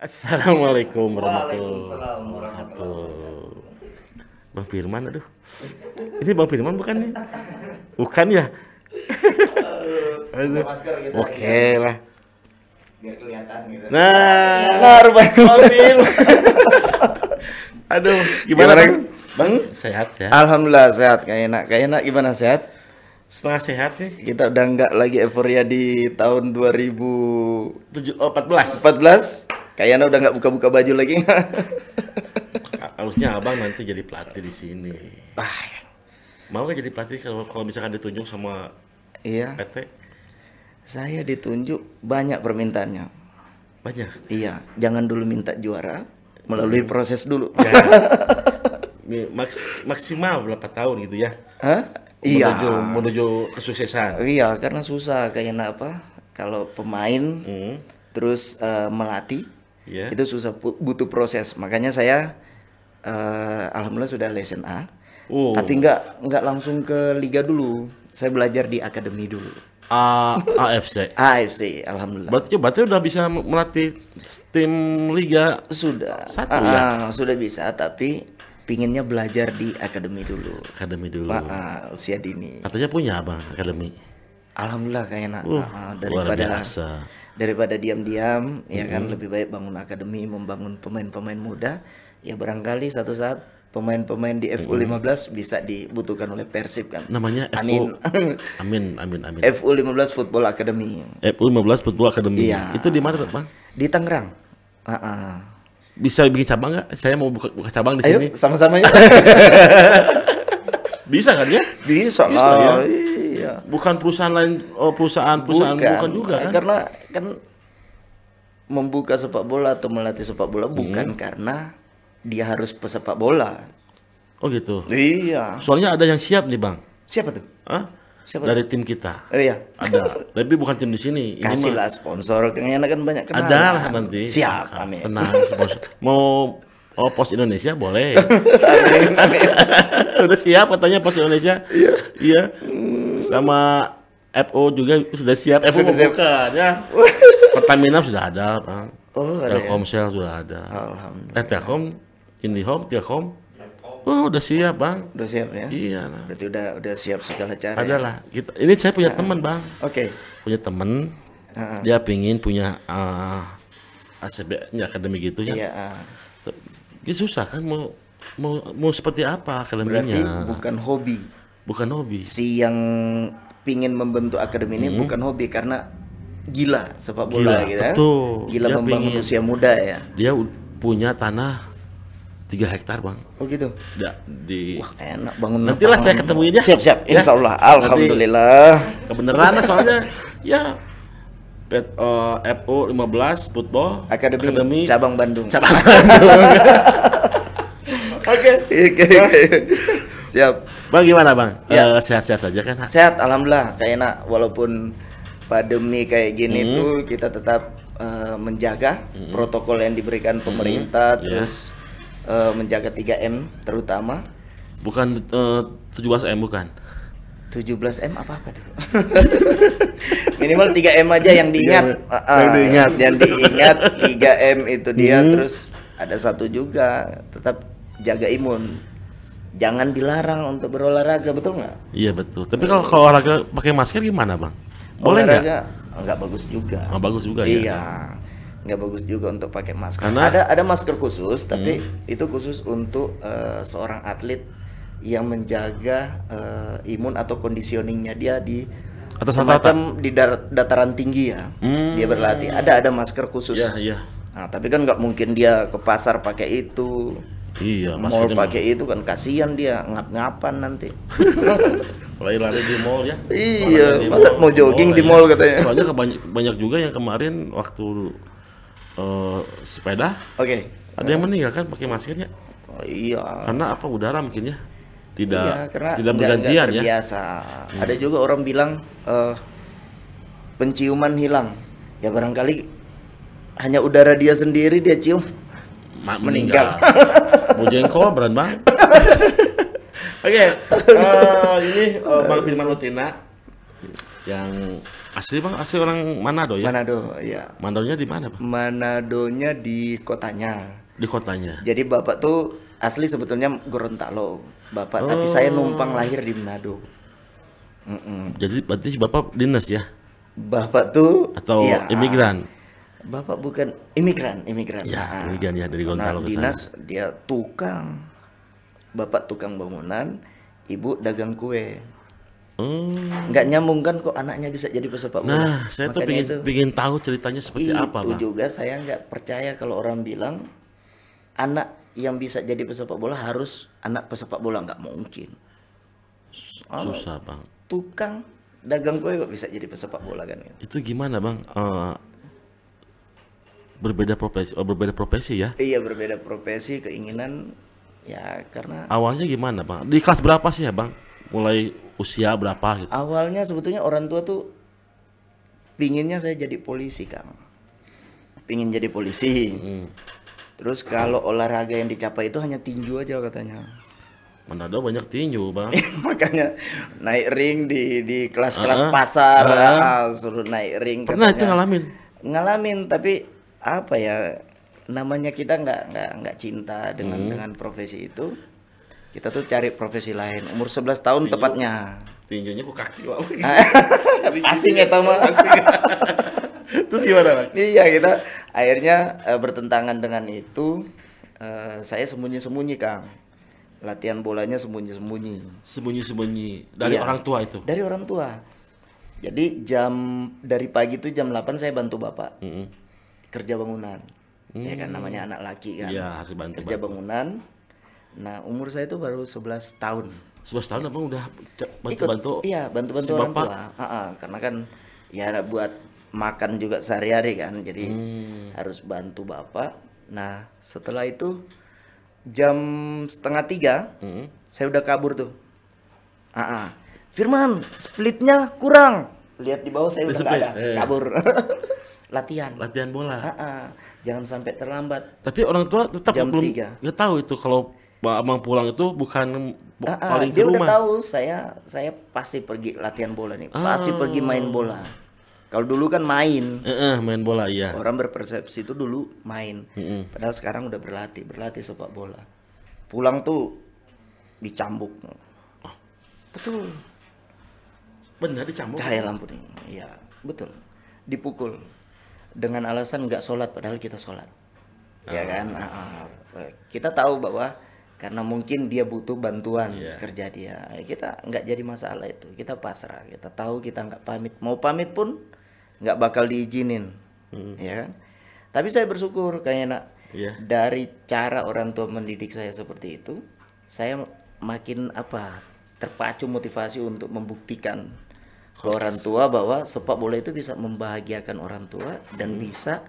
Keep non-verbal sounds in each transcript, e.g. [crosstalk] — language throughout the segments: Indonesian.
Assalamualaikum warahmatullahi Waalaikumsalam warahmatullahi wabarakatuh. Bang Firman, aduh. Ini Bang Firman bukan nih? Bukan ya? Aduh. masker gitu Oke lah. biar kelihatan gitu. Nah, Nah, rupanya. Bang Firman. Aduh, gimana, Gimana, Bang? Bang, sehat ya? Alhamdulillah sehat kayak enak. Kayak enak gimana sehat? Setengah sehat sih. Kita udah nggak lagi euforia di tahun 2014. Tujuh, oh, 14. Kayak enak udah nggak buka-buka baju lagi. [laughs] Harusnya abang nanti jadi pelatih di sini. ah, Mau nggak jadi pelatih kalau kalau misalkan ditunjuk sama iya. PT? Saya ditunjuk banyak permintaannya. Banyak. Iya, jangan dulu minta juara, melalui proses dulu. Ya. [laughs] Maks, maksimal berapa tahun gitu ya? Hah? Iya. Menuju, menuju kesuksesan. Iya, karena susah kayak enak apa? Kalau pemain Hmm. terus eh, melatih Ya. itu susah butuh proses makanya saya eh, alhamdulillah sudah lesson A Oh. tapi nggak nggak langsung ke liga dulu saya belajar di akademi dulu A- AFC. AFC [laughs] alhamdulillah Berarti berarti udah bisa melatih tim liga. sudah Satu Ah, ya? ah, sudah bisa tapi pinginnya belajar di akademi dulu Akademi dulu. Pak ah, usia dini Katanya punya abang akademi. alhamdulillah kayak enak Uh, Ah, luar daripada biasa. Daripada diam-diam ya kan lebih baik bangun akademi membangun pemain-pemain muda ya barangkali satu saat pemain-pemain di FU15 bisa dibutuhkan oleh Persib kan Namanya FU. [laughs] Amin. Amin, amin, amin. FU15 Football Academy FU 15 Football Academy. Iya. Itu di mana Bang? di Tangerang Ah, ah. Bisa bikin cabang nggak? Saya mau buka, buka cabang di ayo sini. sama-sama yuk [laughs] Bisa kan ya? bisa Bisa, lah ya? Iya Bukan perusahaan lain, oh, perusahaan perusahaan bukan, juga kan? karena kan membuka sepak bola atau melatih sepak bola Hmm. bukan karena dia harus pesepak bola Oh gitu. iya Soalnya ada yang siap nih bang. siapa tuh Hah? Siapa Dari tim kita. oh iya Ada. Tapi bukan tim di sini. Ini mah kasihlah sponsor kayaknya kan banyak kenalan. ada lah nanti. siap amin Tenang. sponsor. Mau oh, pos Indonesia boleh. [laughs] amin amin [laughs] Udah siap katanya pos Indonesia. Iya. Iya. Sama FO juga sudah siap. FO Sudah siap. bukan ya. [laughs] Pertamina sudah ada, Bang. oh ya? Telkomsel sudah ada. alhamdulillah Eh Telkom, IndiHome, Telkom. Oh, udah siap, Bang. udah siap ya Iya lah. berarti udah udah siap segala cara ya? lah. Kita, ini saya punya teman, Bang. oke Punya teman. Heeh. Dia pingin punya uh, ACB-nya akademi gitu ya. iya ah. Dia susah kan mau mau mau seperti apa berarti akademinya? bukan hobi Bukan hobi. si yang pingin membentuk akademi ini bukan hobi karena gila sepak Hmm. Gila, bola gitu ya betul. gila Dia membangun pingin. usia muda ya Dia punya tanah 3 hektar, Bang. oh gitu Da, di wah enak bangun Nantilah saya lapangan. ketemuin ya. siap siap Ya. insya Allah alhamdulillah kebenaran soalnya [laughs] ya pet uh, FO 15 football akademi, cabang Bandung cabang [laughs] Oke, oke, oke. Siap. Bang gimana bang? Ya. Eh, sehat-sehat saja kan? Sehat alhamdulillah. Kayak enak walaupun pandemi kayak gini Hmm. tuh kita tetap eh, menjaga protokol yang diberikan pemerintah Ya. terus eh, menjaga 3M terutama. Bukan eh, 17 m bukan? 17M apa apa tuh? [laughs] Minimal 3M aja yang diingat. Ah, ah, yang diingat. Yang diingat 3M itu dia Hmm. terus ada satu juga tetap jaga imun. Jangan dilarang untuk berolahraga, betul nggak? Iya betul. Tapi kalau kalau olahraga pakai masker gimana bang? Boleh nggak? Olahraga nggak bagus juga. Oh, bagus juga ya. Iya, nggak bagus juga untuk pakai masker. Karena- ada ada masker khusus, tapi Hmm. itu khusus untuk eh, seorang atlet yang menjaga eh, imun atau conditioningnya dia di Atas semacam di dar- dataran tinggi ya. Hmm. Dia berlatih. Ada ada masker khusus. Iya iya. Nah, tapi kan nggak mungkin dia ke pasar pakai itu. Iya Mall mah. pakai itu kan kasihan dia ngap-ngapan nanti. [laughs] Lari-lari di mall ya. Iya, di masa mall, mau jogging di ya. mall katanya. Soalnya kebanyak- banyak juga yang kemarin waktu eh, sepeda Oke. ada yang meninggal kan pakai maskernya Oh, iya. karena apa udara mungkin ya tidak Iya, karena tidak bergantian ya terbiasa. Ada juga orang bilang eh, penciuman hilang. Ya barangkali hanya udara dia sendiri dia cium. Ma- meninggal. Bojengkol beran bang. [laughs] Oke, eh, ini eh, Bang Firman Utina yang Asli bang, asli orang Manado ya? Manado, ya. Manadonya di mana bang? Manadonya di kotanya. Di kotanya. Jadi bapak tuh asli sebetulnya Gorontalo, bapak. Tapi saya Oh. numpang lahir di Manado. Mm-mm. Jadi berarti bapak dinas ya? Bapak tuh Atau iya, imigran? Bapak bukan imigran, imigran. Ya, Ah. imigran ya dari Gorontalo sana. dinas dia tukang. Bapak tukang bangunan, ibu dagang kue. Oh. Nggak nyambung kan kok anaknya bisa jadi pesepak bola. Nah, saya tuh Makanya pengen, itu, pengen tahu ceritanya seperti itu apa bang? juga saya nggak percaya kalau orang bilang anak yang bisa jadi pesepak bola harus anak pesepak bola nggak mungkin. Susah bang. Tukang dagang kue kok bisa jadi pesepak bola kan? Itu gimana bang? Eh, berbeda profesi, oh, berbeda profesi ya? Iya berbeda profesi, keinginan ya karena Awalnya gimana bang? Di kelas berapa sih ya bang? Mulai usia berapa gitu? awalnya sebetulnya orang tua tuh pinginnya saya jadi polisi kang pingin jadi polisi Hmm. Terus kalau olahraga yang dicapai itu hanya tinju aja katanya Manado banyak tinju bang. [laughs] makanya naik ring di di kelas-kelas Ah, pasar ah. ah, suruh naik ring Pernah itu katanya. ngalamin? ngalamin tapi apa ya namanya kita nggak nggak nggak cinta Hmm. dengan dengan profesi itu kita tuh cari profesi lain umur 11 tahun tepatnya Tinjunya kok kaki bang? [laughs] asing ya mah Terus gimana bang? iya kita akhirnya eh, bertentangan dengan itu eh, saya sembunyi-sembunyi kang latihan bolanya sembunyi-sembunyi Sembunyi-sembunyi dari Iya. orang tua itu. dari orang tua jadi jam dari pagi itu jam 8 saya bantu bapak Mm-mm. kerja bangunan ya kan namanya anak laki kan Iya harus bantu. kerja bangunan nah umur saya itu baru 11 tahun 11 tahun abang udah bantu-bantu. iya bantu-bantu si orang bapak. tua Ah, ah, karena kan ya buat makan juga sehari-hari kan jadi Hmm. harus bantu bapak nah setelah itu jam setengah tiga Mm-mm. saya udah kabur tuh ah ah. Firman splitnya kurang lihat di bawah saya Di udah split, ada eh. kabur [laughs] latihan Latihan bola. Ah, ah. jangan sampai terlambat Tapi orang tua tetap Jam belum tiga. nggak tahu itu kalau Abang pulang itu bukan bu- Ah, ah, paling ke dia udah rumah. tahu saya saya pasti pergi latihan bola nih pasti pergi main bola kalau dulu kan main. Eh, eh, main bola iya. orang berpersepsi itu dulu main. Mm-mm. padahal sekarang udah berlatih berlatih sepak bola. Pulang tuh dicambuk. Betul. Benar dicambuk. cahaya lampu nih iya. Betul. Dipukul. Dengan alasan nggak sholat padahal kita sholat. Ya kan? Ah. kita tahu bahwa karena mungkin dia butuh bantuan Iya. kerja dia Eh, kita nggak jadi masalah itu. Kita pasrah kita tahu kita nggak pamit. Mau pamit pun nggak bakal diizinin ya kan tapi saya bersyukur kayak nak Iya. dari cara orang tua mendidik saya seperti itu saya makin apa terpacu motivasi untuk membuktikan ke orang tua bahwa sepak bola itu bisa membahagiakan orang tua dan bisa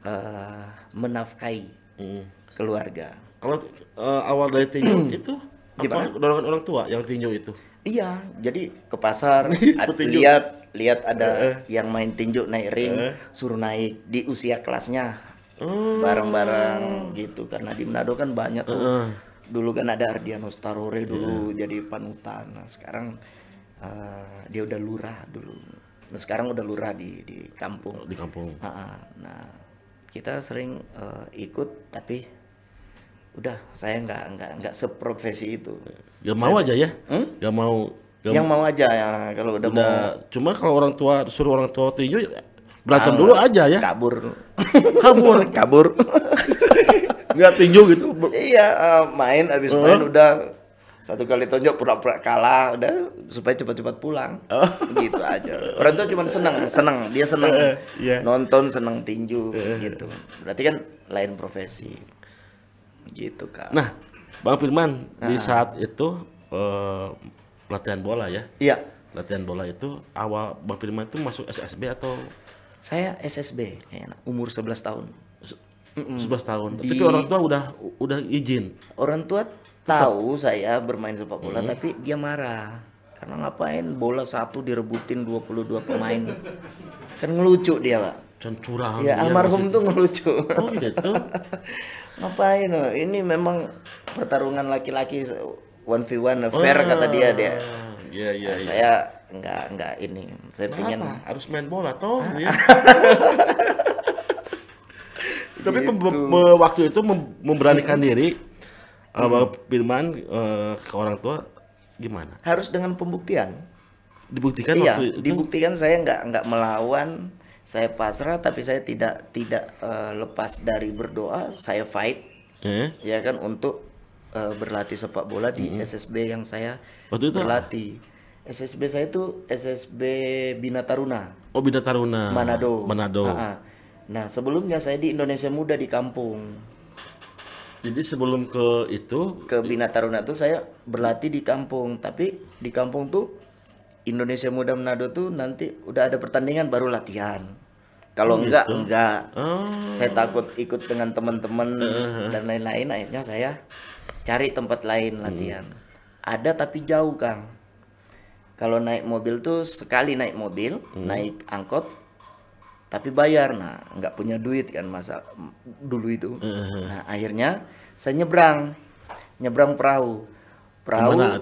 eh, menafkahi Mm. keluarga Kalau eh, awal dari tinju [clears throat] itu Gimana? apa dorongan orang tua yang tinju itu? Iya jadi ke pasar [laughs] lihat lihat ada yang main tinju naik ring suruh naik di usia kelasnya. Oh. bareng-bareng gitu. Karena di Manado kan banyak tuh. Heeh. dulu kan ada Ardiano Starore dulu jadi panutan. Nah sekarang eh, dia udah lurah dulu. Nah sekarang udah lurah di di kampung. Di kampung. Ah, ah. nah kita sering eh, ikut tapi udah saya nggak nggak nggak seprofesi itu Gak mau aja ya? Hmm? Gak mau. Gak yang mau aja ya kalau udah, mau udah. Cuma kalau orang tua suruh orang tua tinju ya berantem dulu aja ya. kabur Kabur. [laughs] kabur [laughs] Nggak tinju gitu. iya eh, main abis main udah satu kali tonjok pura-pura kalah udah supaya cepat-cepat pulang gitu aja orang tua cuma seneng seneng dia seneng iya. nonton seneng tinju gitu berarti kan lain profesi gitu kak. Nah, Bang Firman di saat itu eh, latihan bola ya. iya. Latihan bola itu awal Bang Firman itu masuk SSB atau? Saya SSB kayaknya umur 11 tahun. Se- 11 tahun. Tapi Di- orang tua udah udah izin. orang tua tahu saya bermain sepak bola tapi dia marah. Karena ngapain bola satu direbutin 22 pemain? Kan ngelucu dia pak. Dan curang. ya almarhum tuh ngelucu. Oh gitu. [laughs] ngapain oh? ini memang pertarungan laki-laki one v one fair kata dia dia Iya iya iya. saya nggak nggak ini. Saya Nah, pengen apa? Harus main bola toh. Ah. ya. [laughs] Tapi Gitu. waktu itu mem- memberanikan diri uh, Bang Firman uh, ke orang tua gimana? harus dengan pembuktian. Dibuktikan iya, waktu itu dibuktikan saya nggak nggak melawan, saya pasrah, tapi saya tidak tidak eh, lepas dari berdoa, saya fight, Eh? ya kan untuk eh, berlatih sepak bola di SSB yang saya Waktu itu berlatih. SSB saya itu SSB Bina Taruna, Oh Bina Taruna. Manado. Manado. Ah, ah. Nah sebelumnya saya di Indonesia Muda di kampung. Jadi sebelum ke itu Ke Bina Taruna tuh saya berlatih di kampung, tapi di kampung tuh Indonesia Muda Manado tuh nanti udah ada pertandingan baru latihan. Kalau enggak enggak. oh, Saya takut ikut dengan teman-teman dan lain-lain akhirnya saya cari tempat lain latihan. Ada tapi jauh, Kang. Kalau naik mobil tuh sekali naik mobil, naik angkot tapi bayar. Nah, nggak punya duit kan masa dulu itu. Nah, akhirnya saya nyebrang. Nyebrang perahu. Perahu Ke mana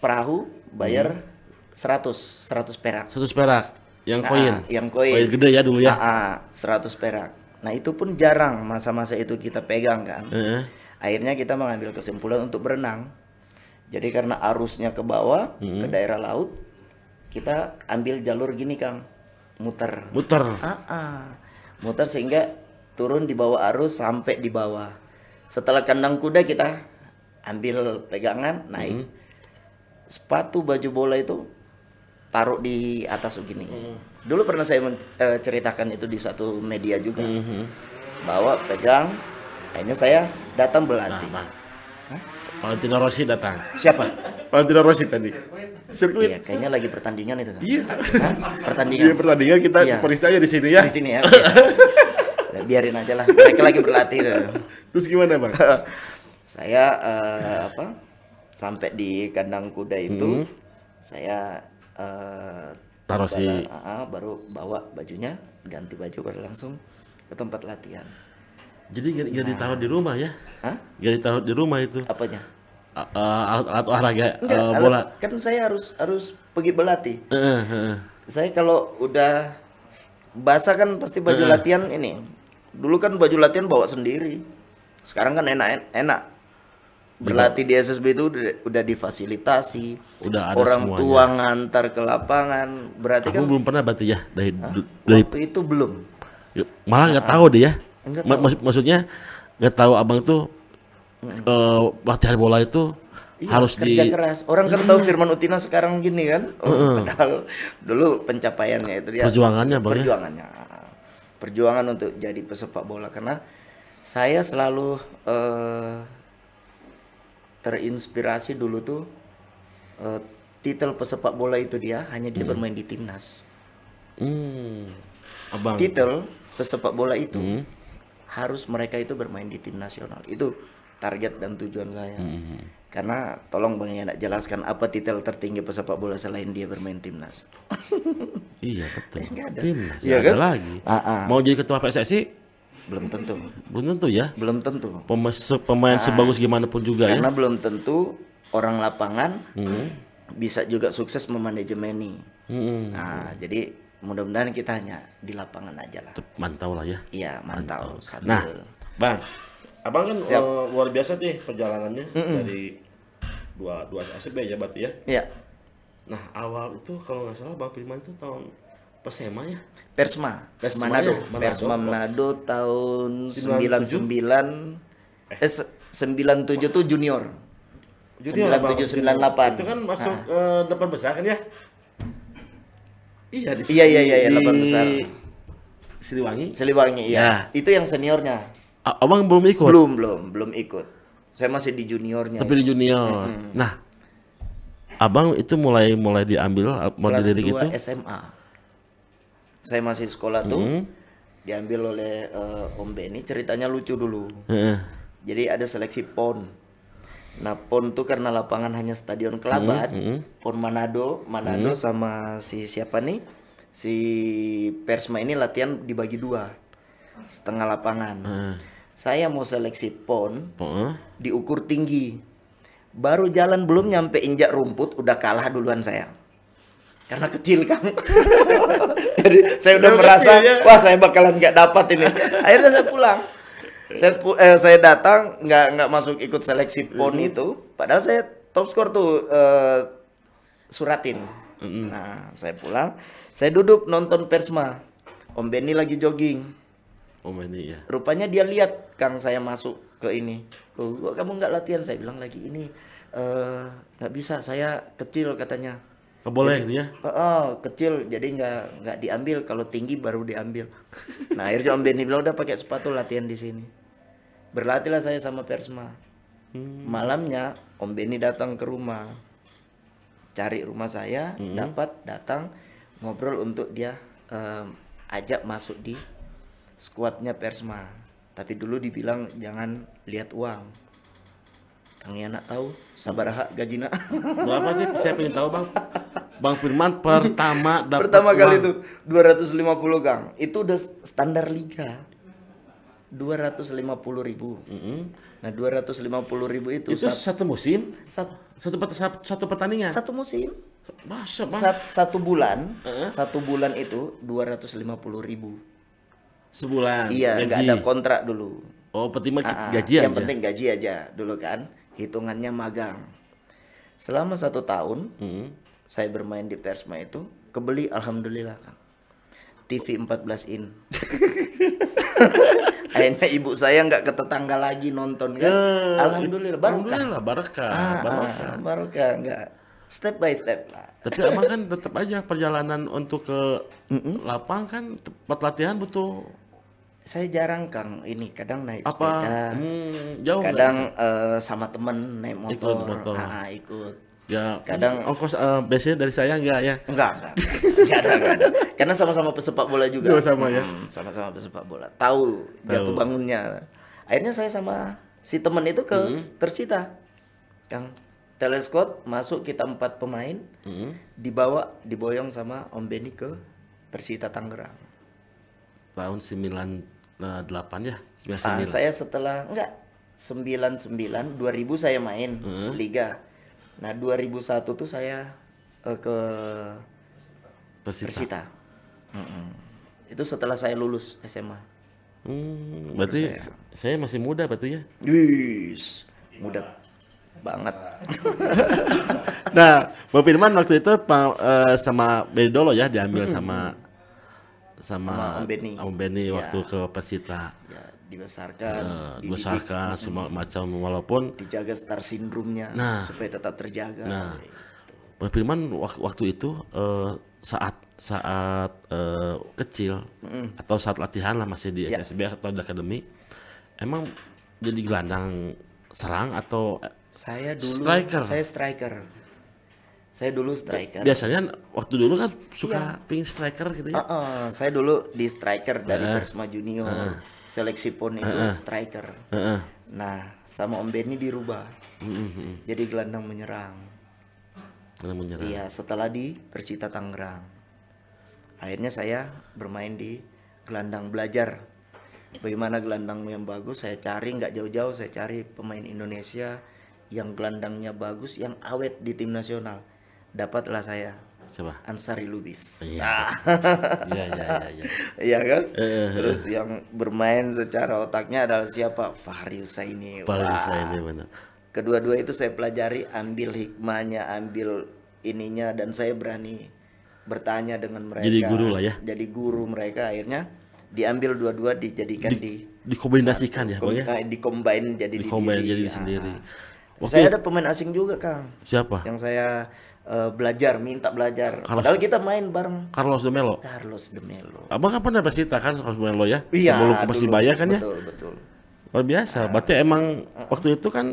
perahu bayar 100 100 perak. 100 perak yang Ah, koin. yang koin. Koin gede ya dulu ya. Ah, ah, 100 perak. Nah, itu pun jarang masa-masa itu kita pegang kan. Eh, Akhirnya kita mengambil kesimpulan untuk berenang. Jadi karena arusnya ke bawah Hmm. ke daerah laut, kita ambil jalur gini Kang, muter. muter. Ah, ah. Muter sehingga turun di bawah arus sampai di bawah. Setelah kandang kuda kita ambil pegangan, naik. Hmm. Sepatu baju bola itu taruh di atas begini. Dulu pernah saya eh, ceritakan itu di satu media juga. Bawa pegang, akhirnya saya datang berlatih. Nah, Valentino Rossi datang. Siapa? Valentino Rossi tadi. Sirkuit. Iya, kayaknya lagi pertandingan itu kan. Iya. Pertandingan. Di pertandingan kita Iya. periksa di sini ya. Di sini ya. Ya, Biarin aja lah. Mereka lagi berlatih. Terus gimana, Bang? [laughs] saya eh, apa? Sampai di kandang kuda itu, saya eh, Taruh si baru- ah, baru bawa bajunya, ganti baju baru langsung ke tempat latihan. Jadi nggak nggak ditaruh di rumah ya? Hah? Nggak ditaruh di rumah itu. Apanya? Eh, alat, alat olahraga Enggak, eh, alat- bola. kan saya harus harus pergi berlatih. Eh, eh. Saya kalau udah basah kan pasti baju latihan ini. Dulu kan baju latihan bawa sendiri. Sekarang kan enak enak. Berlatih di SSB itu udah, udah difasilitasi. Udah ada Orang semuanya. tua ngantar ke lapangan. Berarti Aku kan belum pernah berarti ya dari dari waktu itu belum. malah nggak tahu deh ya. Ma- maksud- maksudnya nggak tahu abang tuh eh, latihan bola itu Iya, harus kerja di keras. Orang kan tahu Firman Utina sekarang gini kan. Oh, padahal dulu pencapaiannya itu dia Perjuangannya, Bang, ya? Perjuangannya. Perjuangan untuk jadi pesepak bola karena saya selalu eh, terinspirasi dulu tuh eh, titel pesepak bola itu dia hanya dia bermain di timnas. Hmm, abang. Titel pesepak bola itu Hmm. harus mereka itu bermain di tim nasional. Itu target dan tujuan saya. Hmm. Karena tolong Bang Yana jelaskan apa titel tertinggi pesepak bola selain dia bermain timnas. Iya betul. [laughs] Timnas Iya kan? ada lagi. Ah, ah. Mau jadi ketua PSSI Belum tentu. belum tentu ya. Belum tentu. Pemain, pemain sebagus gimana pun juga ya. Karena belum tentu orang lapangan Hmm. bisa juga sukses memanajemeni. Hmm. Nah, jadi mudah-mudahan kita hanya di lapangan aja lah. Mantau lah ya. Iya, mantau. Sambil Nah, Bang, abang kan eh, luar biasa nih perjalanannya dari dua dua ACB ya berarti ya. Iya. Nah awal itu kalau nggak salah Bang Firman itu tahun Persema ya. Persma, Persma Manado. ya, Manado. Persma Manado tahun 97? 99 eh se- 97 tuh junior. Junior lah, Bang. 97 98. Itu kan masuk eh, delapan besar kan ya? Iya di Iya, iya, iya, iya, delapan di besar. Siliwangi. Siliwangi iya. Ya. Itu yang seniornya. A- abang belum ikut. Belum, belum, belum ikut. Saya masih di juniornya. Tapi di junior. Nah, abang itu mulai mulai diambil mulai 2 itu. SMA. Saya masih sekolah tuh Hmm. diambil oleh eh, Om Benny. Ceritanya lucu dulu. Heeh. Jadi ada seleksi PON. Nah, PON tuh karena lapangan hanya stadion Kelabat, hmm. PON Manado, Manado sama si siapa nih? Si Persma ini latihan dibagi dua. Setengah lapangan. Heeh. Saya mau seleksi PON Heeh. diukur tinggi. Baru jalan belum nyampe injak rumput udah kalah duluan saya. Karena kecil kan. [laughs] Jadi saya udah Udah merasa ya. wah saya bakalan nggak dapat ini. Akhirnya saya pulang. Saya pu- eh, saya datang nggak nggak masuk ikut seleksi pon itu. Padahal saya top skor tuh eh, suratin. Nah saya pulang, saya duduk nonton Persma. Om Benny lagi jogging. Oh ini ya. Rupanya dia lihat Kang saya masuk ke ini. Loh, kok kamu nggak latihan? Saya bilang lagi ini eh, nggak bisa. Saya kecil katanya. Nggak boleh gitu ya. Oh, oh, kecil jadi nggak nggak diambil kalau tinggi baru diambil. Nah akhirnya Om Benny bilang udah pakai sepatu latihan di sini. Berlatihlah saya sama Persma. Malamnya Om Benny datang ke rumah, cari rumah saya, dapat datang ngobrol untuk dia em, ajak masuk di skuadnya Persma. Tapi dulu dibilang jangan lihat uang. Kang Yana tahu sabar hak gajina. Berapa sih? Saya pengen tahu bang. Bang Firman pertama [laughs] dapat Pertama kali uang. itu 250 Kang. Itu udah standar liga. 250 ribu. Nah 250 ribu itu, Itu sat- satu musim, sat- satu satu, satu pertandingan. satu musim, Masa bang? sat- satu bulan, satu bulan itu 250 ribu. Sebulan. Iya, nggak ada kontrak dulu. Oh, penting Ah, ah, gaji yang aja. penting gaji aja dulu kan, hitungannya magang. Selama satu tahun, Mm. Saya bermain di Persma itu, kebeli alhamdulillah Kang. TV 14 in. [laughs] Akhirnya ibu saya nggak ke tetangga lagi nonton kan. Ya, alhamdulillah baru Alhamdulillah barokah, Ah, barokah. ah, barokah enggak. Step by step lah. Tapi abang kan tetap aja perjalanan untuk ke lapang kan tempat latihan butuh Saya jarang Kang ini kadang naik apa? sepeda. Hmm, jauh? Kadang eh, sama temen naik motor. Ikut motor. Ah, ah, ikut. Ya, kadang- ongkos eh, biasanya dari saya enggak ya. Enggak, enggak. Enggak ada, enggak ada. Karena sama-sama pesepak bola juga. Juga sama ya? Hmm, sama-sama pesepak bola. Tahu jatuh bangunnya. Akhirnya saya sama si temen itu ke Hmm. Persita. Kang teleskop masuk kita empat pemain Hmm. dibawa diboyong sama Om Benny ke Persita Tangerang. Tahun 98 ya, 99. Ah, saya setelah enggak 99 2000 saya main Hmm. liga. Nah, 2001 tuh saya eh, ke Persita. Persita. Mm-mm. Itu setelah saya lulus SMA. Hmm, berarti saya masih muda berarti ya. Wis, muda banget. [laughs] Nah, Bang Firman waktu itu pa- eh, sama Bedolo ya diambil sama sama Sama Om Benny. Om Benny Ya. waktu ke Persita. Dibesarkan, Eh, dididik, dibesarkan semua macam walaupun dijaga star sindromnya Nah. supaya tetap terjaga. Nah. Bang Firman wak- waktu itu eh, saat saat eh, kecil atau saat latihan lah masih di Ya. SSB atau di akademi emang jadi gelandang serang atau Saya dulu Striker. saya striker. Saya dulu striker. biasanya waktu dulu kan suka Iya. ping striker gitu ya. Ah, ah, saya dulu di striker dari Persma Junior. Seleksi pon itu striker. Heeh. Nah, sama Om Benny dirubah. Mm-mm. Jadi gelandang menyerang. Karena menyerang. Iya, setelah di Persita Tangerang. Akhirnya saya bermain di gelandang belajar. Bagaimana gelandang yang bagus, saya cari nggak jauh-jauh, saya cari pemain Indonesia yang gelandangnya bagus, yang awet di tim nasional. Dapatlah saya Coba. Ansari Lubis. Iya. Iya iya iya. iya. [laughs] Iya kan? Eh, Terus yang bermain secara otaknya adalah siapa? Fahri Husaini. Paling Wah. saya ini benar. Kedua-dua itu saya pelajari, ambil hikmahnya, ambil ininya dan saya berani bertanya dengan mereka. Jadi guru lah ya. Jadi guru mereka akhirnya diambil dua-dua dijadikan di, Dikombinasikan ya, Bang ya. eh, dicombine jadi di Dikombin diri. jadi Ah. sendiri. Oke. Saya ada pemain asing juga, Kang. Siapa? Yang saya eh, belajar, minta belajar. Carlos- Padahal kita main bareng Carlos de Melo. Carlos de Melo. Abang kan pernah Persita kan Carlos de Melo ya? Iya, Sebelum ke dulu. Persibaya kan ya? Betul, betul. Luar biasa. Berarti emang waktu itu kan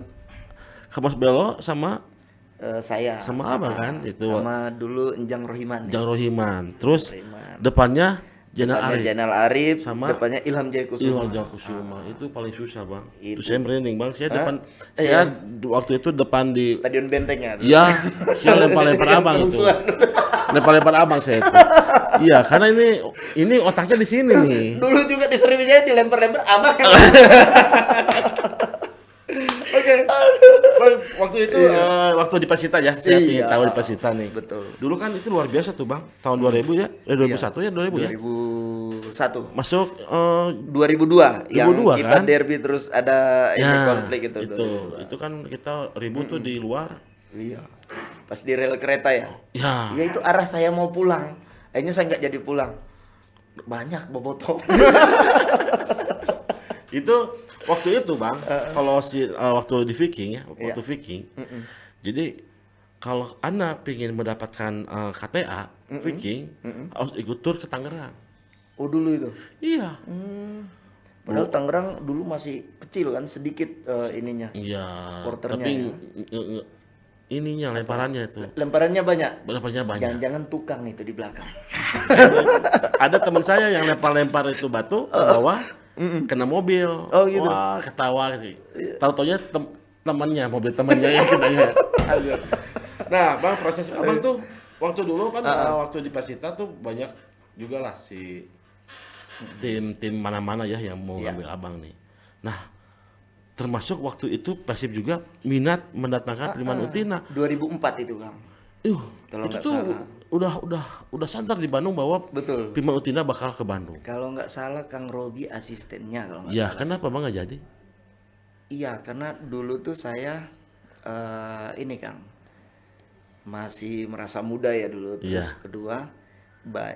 Carlos Melo sama Eh, saya sama abang kan itu sama dulu Enjang Rohiman. ya. Jang Rohiman. Terus Rohiman. depannya Jenal Arif. Jainal Arif, Sama- depannya Ilham Jayakusuma. Ilham Jakusuma itu paling susah bang. Itu, Itu. saya merinding bang. Saya depan, Iya. saya du- waktu itu depan di, Stadion Benteng ya. ya, [laughs] saya lempar-lempar abang itu. [laughs] Lempar-lempar abang saya itu. Iya, karena ini ini otaknya di sini nih. Dulu juga di Sriwijaya dilempar-lempar abang [laughs] kan. Bang, waktu itu eh, waktu di Persita ya, saya Iya. ingin tahu di Persita nih. Betul. Dulu kan itu luar biasa tuh bang, tahun 2000 ya, eh 2001 ya 2000 ya. 2001 Masuk eh, 2002 yang 2002 kita kan? derby terus ada ini ya konflik itu. itu, itu kan kita ribut tuh di luar. Iya. Pas di rel kereta ya. Ya, Ya itu arah saya mau pulang. Akhirnya saya nggak jadi pulang. Banyak bobotoh. [laughs] itu waktu itu bang, kalau si eh, waktu di Viking ya, waktu Viking, jadi kalau anda ingin mendapatkan eh, KTA Viking, harus ikut tur ke Tangerang. oh dulu itu. Iya, Hmm. Padahal Tangerang dulu masih kecil kan, sedikit eh, ininya. iya. Supporternya Tapi ya. ininya lemparannya itu, Lemparannya banyak. lemparannya banyak. Jangan-jangan tukang itu di belakang. [laughs] Ada teman saya yang lempar-lempar itu batu ke [laughs] bawah, kena mobil. Oh, gitu. Wah, ketawa sih. Tahu-taunya tem temannya, mobil temannya yang kenanya. nah, bang proses abang tuh waktu dulu kan uh, waktu di Persita tuh banyak juga lah si tim-tim mana-mana ya yang mau ngambil abang nih. Nah, termasuk waktu itu Persib juga minat mendatangkan Priman Utina. 2004 itu Kang. Uh, Kalau itu tuh salah. Udah udah udah santer di Bandung bahwa Betul. Priman Utina bakal ke Bandung. Kalau nggak salah Kang Robi asistennya kalau nggak Ya, salah. kenapa bang nggak jadi? Iya, karena dulu tuh saya eh ini Kang masih merasa muda ya dulu. Terus Iya. kedua,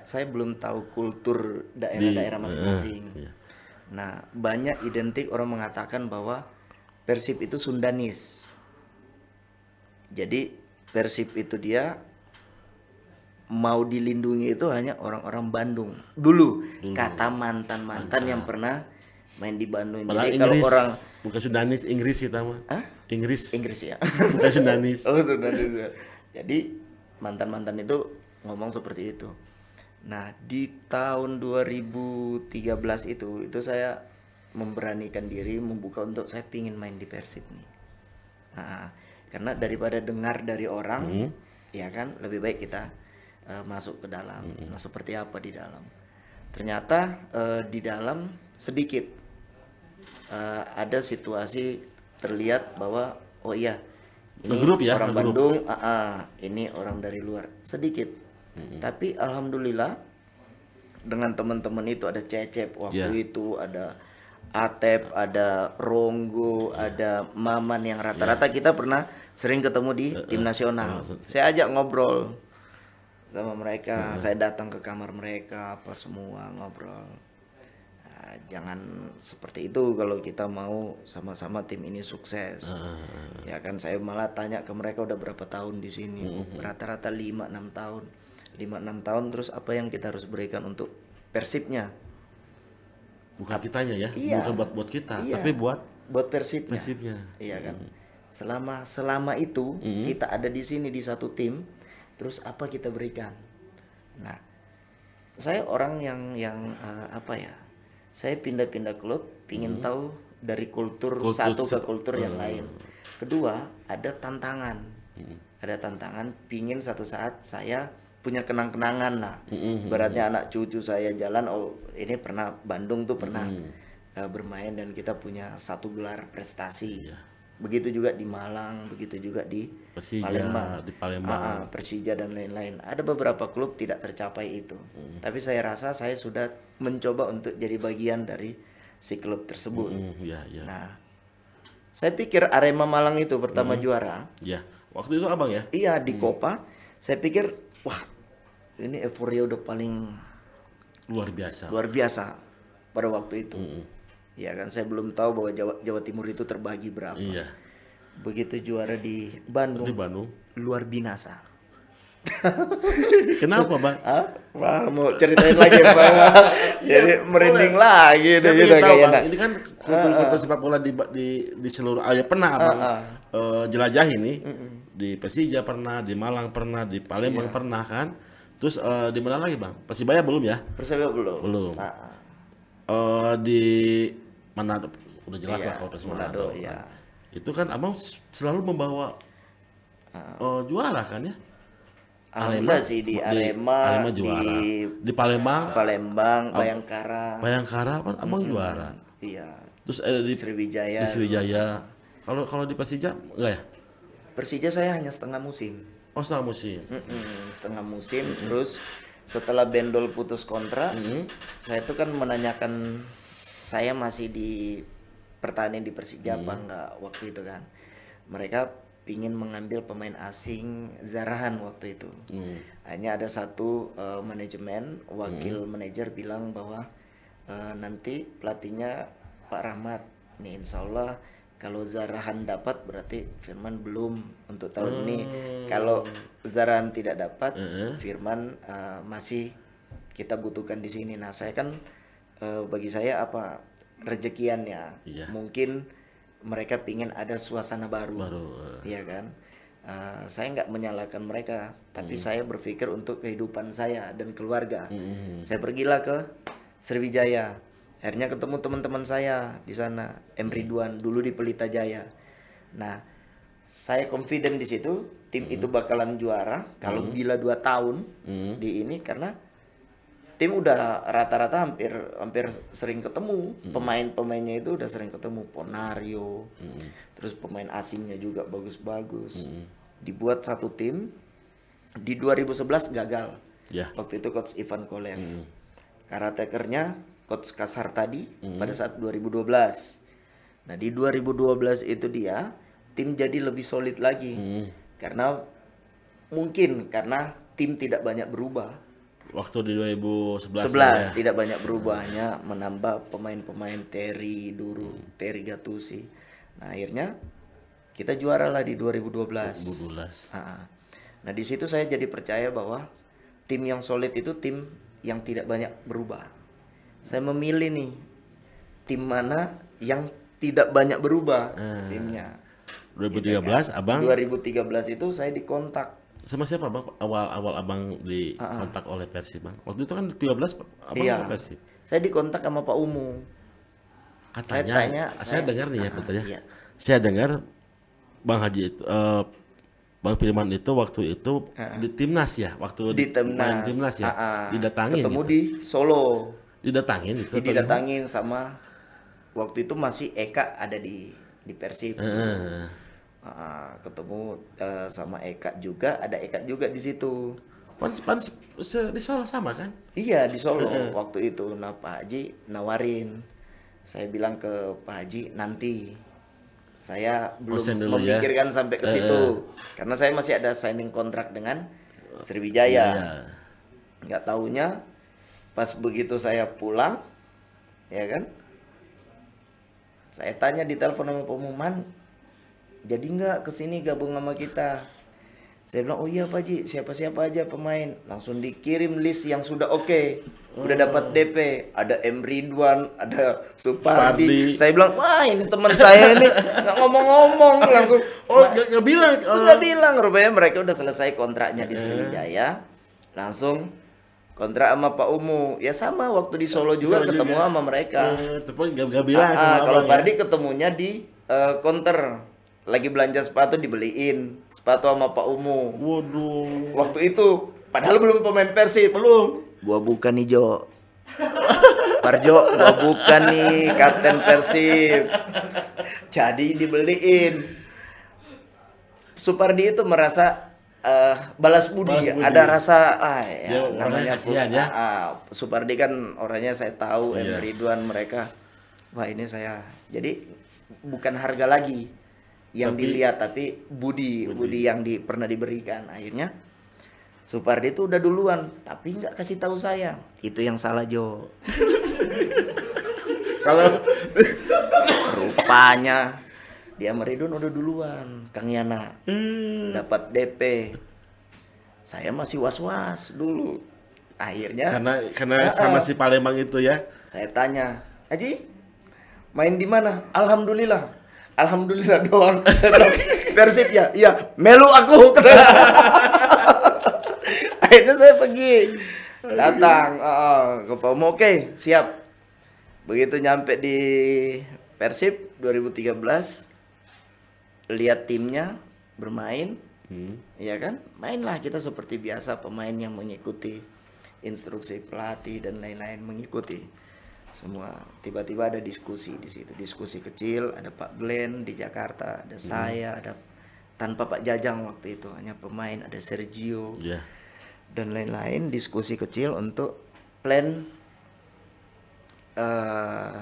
saya belum tahu kultur daerah-daerah masing-masing. iya. Nah, banyak identik orang mengatakan bahwa Persib itu Sundanis. Jadi Persib itu dia mau dilindungi itu hanya orang-orang Bandung. Dulu, kata mantan-mantan yang pernah main di Bandung. Padahal Jadi kalau Inggris, orang bukan Sundanis, Inggris kita mah. Hah? Inggris, Inggris ya. bukan Sundanis. [laughs] Oh sudah sudah. Jadi mantan-mantan itu ngomong seperti itu. Nah di tahun 2013 itu itu saya memberanikan diri membuka untuk saya pingin main di Persib nih. Nah, karena daripada dengar dari orang, ya kan lebih baik kita eh, masuk ke dalam. Nah seperti apa di dalam? Ternyata eh, di dalam sedikit eh, ada situasi terlihat bahwa oh iya ini Ngegrup ya, orang. Bandung, ah, ah, ini orang dari luar sedikit. Tapi alhamdulillah dengan teman-teman itu ada Cecep waktu Ya. itu ada Atep, ada Ronggo, ada Maman yang rata-rata kita pernah sering ketemu di tim nasional. Saya ajak ngobrol sama mereka, saya datang ke kamar mereka apa semua ngobrol. Nah, jangan seperti itu kalau kita mau sama-sama tim ini sukses. Ya kan saya malah tanya ke mereka udah berapa tahun di sini. Rata-rata 5 6 tahun. 5 6 tahun terus apa yang kita harus berikan untuk Persibnya? Bukan kitanya ya, Iya. bukan buat buat kita, Iya. tapi buat Buat Persibnya. Persibnya. Iya kan. Selama selama itu kita ada di sini di satu tim, terus apa kita berikan? Nah, saya orang yang yang eh, apa ya? Saya pindah-pindah klub, pingin tahu dari kultur, Kultur satu ke kultur yang lain. Kedua, ada tantangan. Ada tantangan, pingin satu saat saya punya kenang-kenangan lah. Beratnya anak cucu saya jalan, oh ini pernah Bandung tuh pernah eh, bermain dan kita punya satu gelar prestasi. Begitu juga di Malang, begitu juga di Persija, Palembang, di Palembang. Ah, ah, Persija dan lain-lain. Ada beberapa klub tidak tercapai itu. Tapi saya rasa saya sudah mencoba untuk jadi bagian dari si klub tersebut. Hmm, ya, ya, Nah, saya pikir Arema Malang itu pertama juara. ya. Waktu itu abang ya, Iya di Copa. Saya pikir wah ini euforia udah paling luar biasa. luar biasa pada waktu itu. Ya kan saya belum tahu bahwa Jawa, Jawa Timur itu terbagi berapa. Iya, Begitu juara di di Bandung Bandung. luar binasa. [laughs] Kenapa bang? Hah? Wah, mau ceritain lagi Bang. [laughs] Jadi merinding lagi Saya deh, ingin gitu tahu bang, kayaknya. ini kan kultur-kultur sepak bola di di, di seluruh, ah, ya pernah abang ah. eh, jelajah ini di Persija pernah, di Malang pernah, di Iya. Palembang pernah kan. Terus eh, di mana lagi bang? Persibaya belum ya? Persebaya belum. Belum. Ah, ah. Eh, di Manado udah jelas Iya, lah kalau Persib Manado, Manado. iya. Itu kan abang selalu membawa eh, juara kan ya? Alhamdulillah sih di Arema, Arema juara. di Di Palembang, Palembang, Bayangkara. Bayangkara kan abang juara. Iya. Terus ada di Sriwijaya. di Sriwijaya. Kalau kalau di Persija enggak ya? Persija saya hanya setengah musim. Oh, setengah musim. Mm-mm, setengah musim terus setelah Bendol putus kontrak saya tuh kan menanyakan saya masih di pertanian di Persija apa enggak waktu itu kan. Mereka pingin mengambil pemain asing Zarahan waktu itu. Hmm. hanya ada satu eh, manajemen wakil manajer bilang bahwa eh, nanti pelatihnya Pak Rahmat. Nih Insya Allah kalau Zarahan dapat berarti Firman belum untuk tahun ini. Kalau Zarahan tidak dapat Firman eh, masih kita butuhkan di sini. Nah saya kan eh, bagi saya apa rezekiannya Iya. mungkin mereka pingin ada suasana baru, Baru, eh. iya kan? Eh, saya nggak menyalahkan mereka tapi saya berpikir untuk kehidupan saya dan keluarga. Hmm. saya pergilah ke Sriwijaya. Akhirnya ketemu teman-teman saya di sana M. Ridwan dulu di Pelita Jaya. Nah saya confident di situ tim itu bakalan juara kalau bila dua tahun Hmm. di ini karena tim udah rata-rata hampir hampir sering ketemu. Pemain-pemainnya itu udah sering ketemu. Ponario terus pemain asingnya juga bagus-bagus. Dibuat satu tim di 2011 gagal. Ya. waktu itu coach Ivan Kolev. Karatekernya coach Kasar tadi pada saat 2012 nah di 2012 itu dia tim jadi lebih solid lagi. Hmm. karena mungkin karena tim tidak banyak berubah Waktu di 2011 11 ya. tidak banyak berubah hanya menambah pemain-pemain Terry Duru, Terry Gattusi. Nah, akhirnya kita juara lah di 2012. 2012. Ah, Nah, di situ saya jadi percaya bahwa tim yang solid itu tim yang tidak banyak berubah. Saya memilih nih tim mana yang tidak banyak berubah timnya. 2013 Abang 2013 itu saya dikontak sama siapa Bang? Awal-awal Abang dikontak oleh Persib Bang. Waktu itu kan 13 Abang Iya. Persib. Saya dikontak sama Pak Umu. Katanya, tanya, saya, saya- dengar nih ya Ah, katanya. iya. Saya dengar Bang Haji itu eh, Bang Firman itu waktu itu di timnas ya, waktu di main timnas, timnas ya, Ah, ah. didatangin ketemu gitu. di Solo didatangin itu. didatangin sama waktu itu masih Eka ada di di Persib Heeh. Ah, ketemu eh, sama Eka juga ada Eka juga di situ. Pan, pan se- di Solo sama kan? iya di Solo waktu itu. Nah Pak Haji nawarin. Saya bilang ke Pak Haji nanti. Saya belum dulu ya. memikirkan sampai ke situ. Karena saya masih ada signing kontrak dengan Sriwijaya. Nggak taunya pas begitu saya pulang ya kan? Saya tanya di telepon sama pengumuman jadi nggak ke sini gabung sama kita saya bilang oh iya Pak Ji siapa siapa aja pemain langsung dikirim list yang sudah oke udah dapat DP ada M Ridwan ada Supardi saya bilang wah ini teman saya ini nggak ngomong-ngomong langsung Oh, gak, gak bilang. Oh. Enggak bilang rupanya mereka udah selesai kontraknya di Sriwijaya. Langsung kontrak sama Pak Umu. Ya sama waktu di Solo juga Solo ketemu juga. sama mereka. Eh, tapi gak, gak bilang Ah, sama kalau abang ya. Pardi ketemunya di eh, counter. Lagi belanja sepatu dibeliin sepatu sama Pak Umu. Waduh. Waktu itu padahal belum pemain Persib. Belum. Gua bukan nih Jo. [laughs] Parjo, gua bukan nih kapten Persib. Jadi dibeliin. Supardi itu merasa eh, balas budi, Balas budi. ada rasa ah ya, orangnya namanya kasihan ya. ah, ah, Supardi kan orangnya saya tahu, Iya. Em Ridwan mereka. Wah, ini saya. Jadi bukan harga lagi yang Tapi- dilihat tapi budi, budi yang di, pernah diberikan. Akhirnya Supardi itu udah duluan, tapi nggak kasih tahu saya. Itu yang salah Jo. [laughs] Kalau [laughs] Rupanya dia Meridon udah duluan, Kang Yana. Hmm. Dapat DP. Saya masih was-was dulu. Akhirnya karena karena Ah, sama si Palembang itu ya. saya tanya, Haji, main di mana? Alhamdulillah. Alhamdulillah doang. [laughs] Persib ya? Iya, melu aku. [laughs] Akhirnya saya pergi. Datang ah, ke Pomo. Oke, siap. Begitu nyampe di Persib 2013 lihat timnya bermain, Hmm. ya kan? Mainlah kita seperti biasa pemain yang mengikuti instruksi pelatih dan lain-lain mengikuti semua. Tiba-tiba ada diskusi di situ, diskusi kecil. Ada Pak Glenn di Jakarta, ada saya, ada tanpa Pak Jajang waktu itu hanya pemain ada Sergio Iya. dan lain-lain diskusi kecil untuk plan eh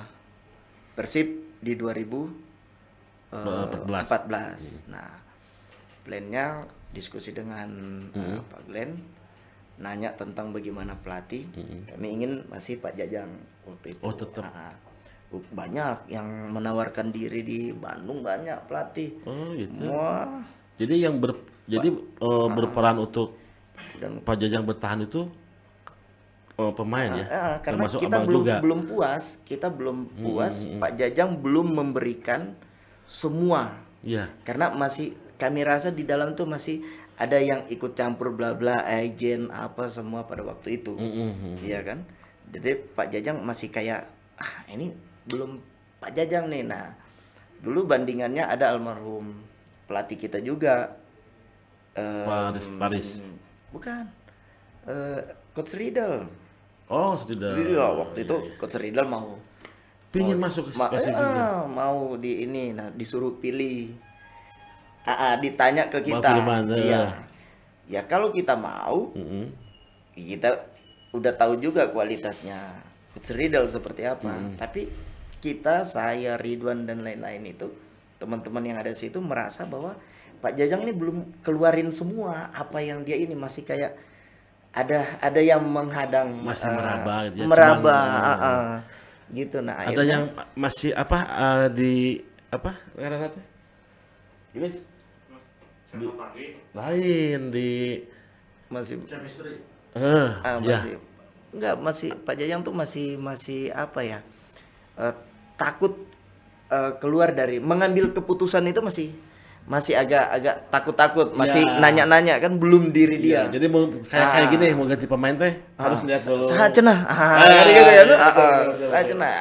Persib di 2014. Nah, plannya diskusi dengan eh, Pak Glenn nanya tentang bagaimana pelatih. Kami ingin masih Pak Jajang waktu itu. Oh, tetap. Ah, banyak yang menawarkan diri di Bandung banyak pelatih. Oh gitu. Wah, Jadi yang ber jadi eh, berperan untuk dan Pak Jajang bertahan itu eh, pemain ya. Ah, karena Termasuk kita abang belum juga. belum puas, kita belum puas. Pak Jajang belum memberikan semua, Iya. karena masih kami rasa di dalam tuh masih ada yang ikut campur bla bla, agent apa semua pada waktu itu, Mm-mm. iya kan? Jadi Pak Jajang masih kayak ah ini belum Pak Jajang nih. Nah, dulu bandingannya ada almarhum pelatih kita juga. em, Paris Paris. Bukan. Eh, Coach Riddle. Oh, sudah. Iya, waktu itu Coach Riddle mau Pingin masuk ke ma- eh, mau di ini nah disuruh pilih. Ah, ah, ditanya ke kita. Iya. Ya kalau kita mau, Mm-mm. kita udah tahu juga kualitasnya Coach Riddle seperti apa. Tapi kita, saya, Ridwan dan lain-lain itu teman-teman yang ada di situ merasa bahwa Pak Jajang ini belum keluarin semua apa yang dia ini masih kayak ada ada yang menghadang Masih eh, meraba gitu ya, meraba cuman, ah, ah. gitu nah Ada akhirnya yang masih apa eh, di apa? Apa? Di, lain di masih eh ah, ya. masih enggak masih Pak Jajang tuh masih masih apa ya eh, takut eh, keluar dari mengambil keputusan itu masih masih agak agak takut-takut masih Ya. nanya-nanya kan belum diri dia Iya, jadi mau kayak kayak Ah. gini mau ganti pemain teh harus lihat dulu. Saha cenah. Ah, Ah, gitu ya. Ah, ah, betul. cenah.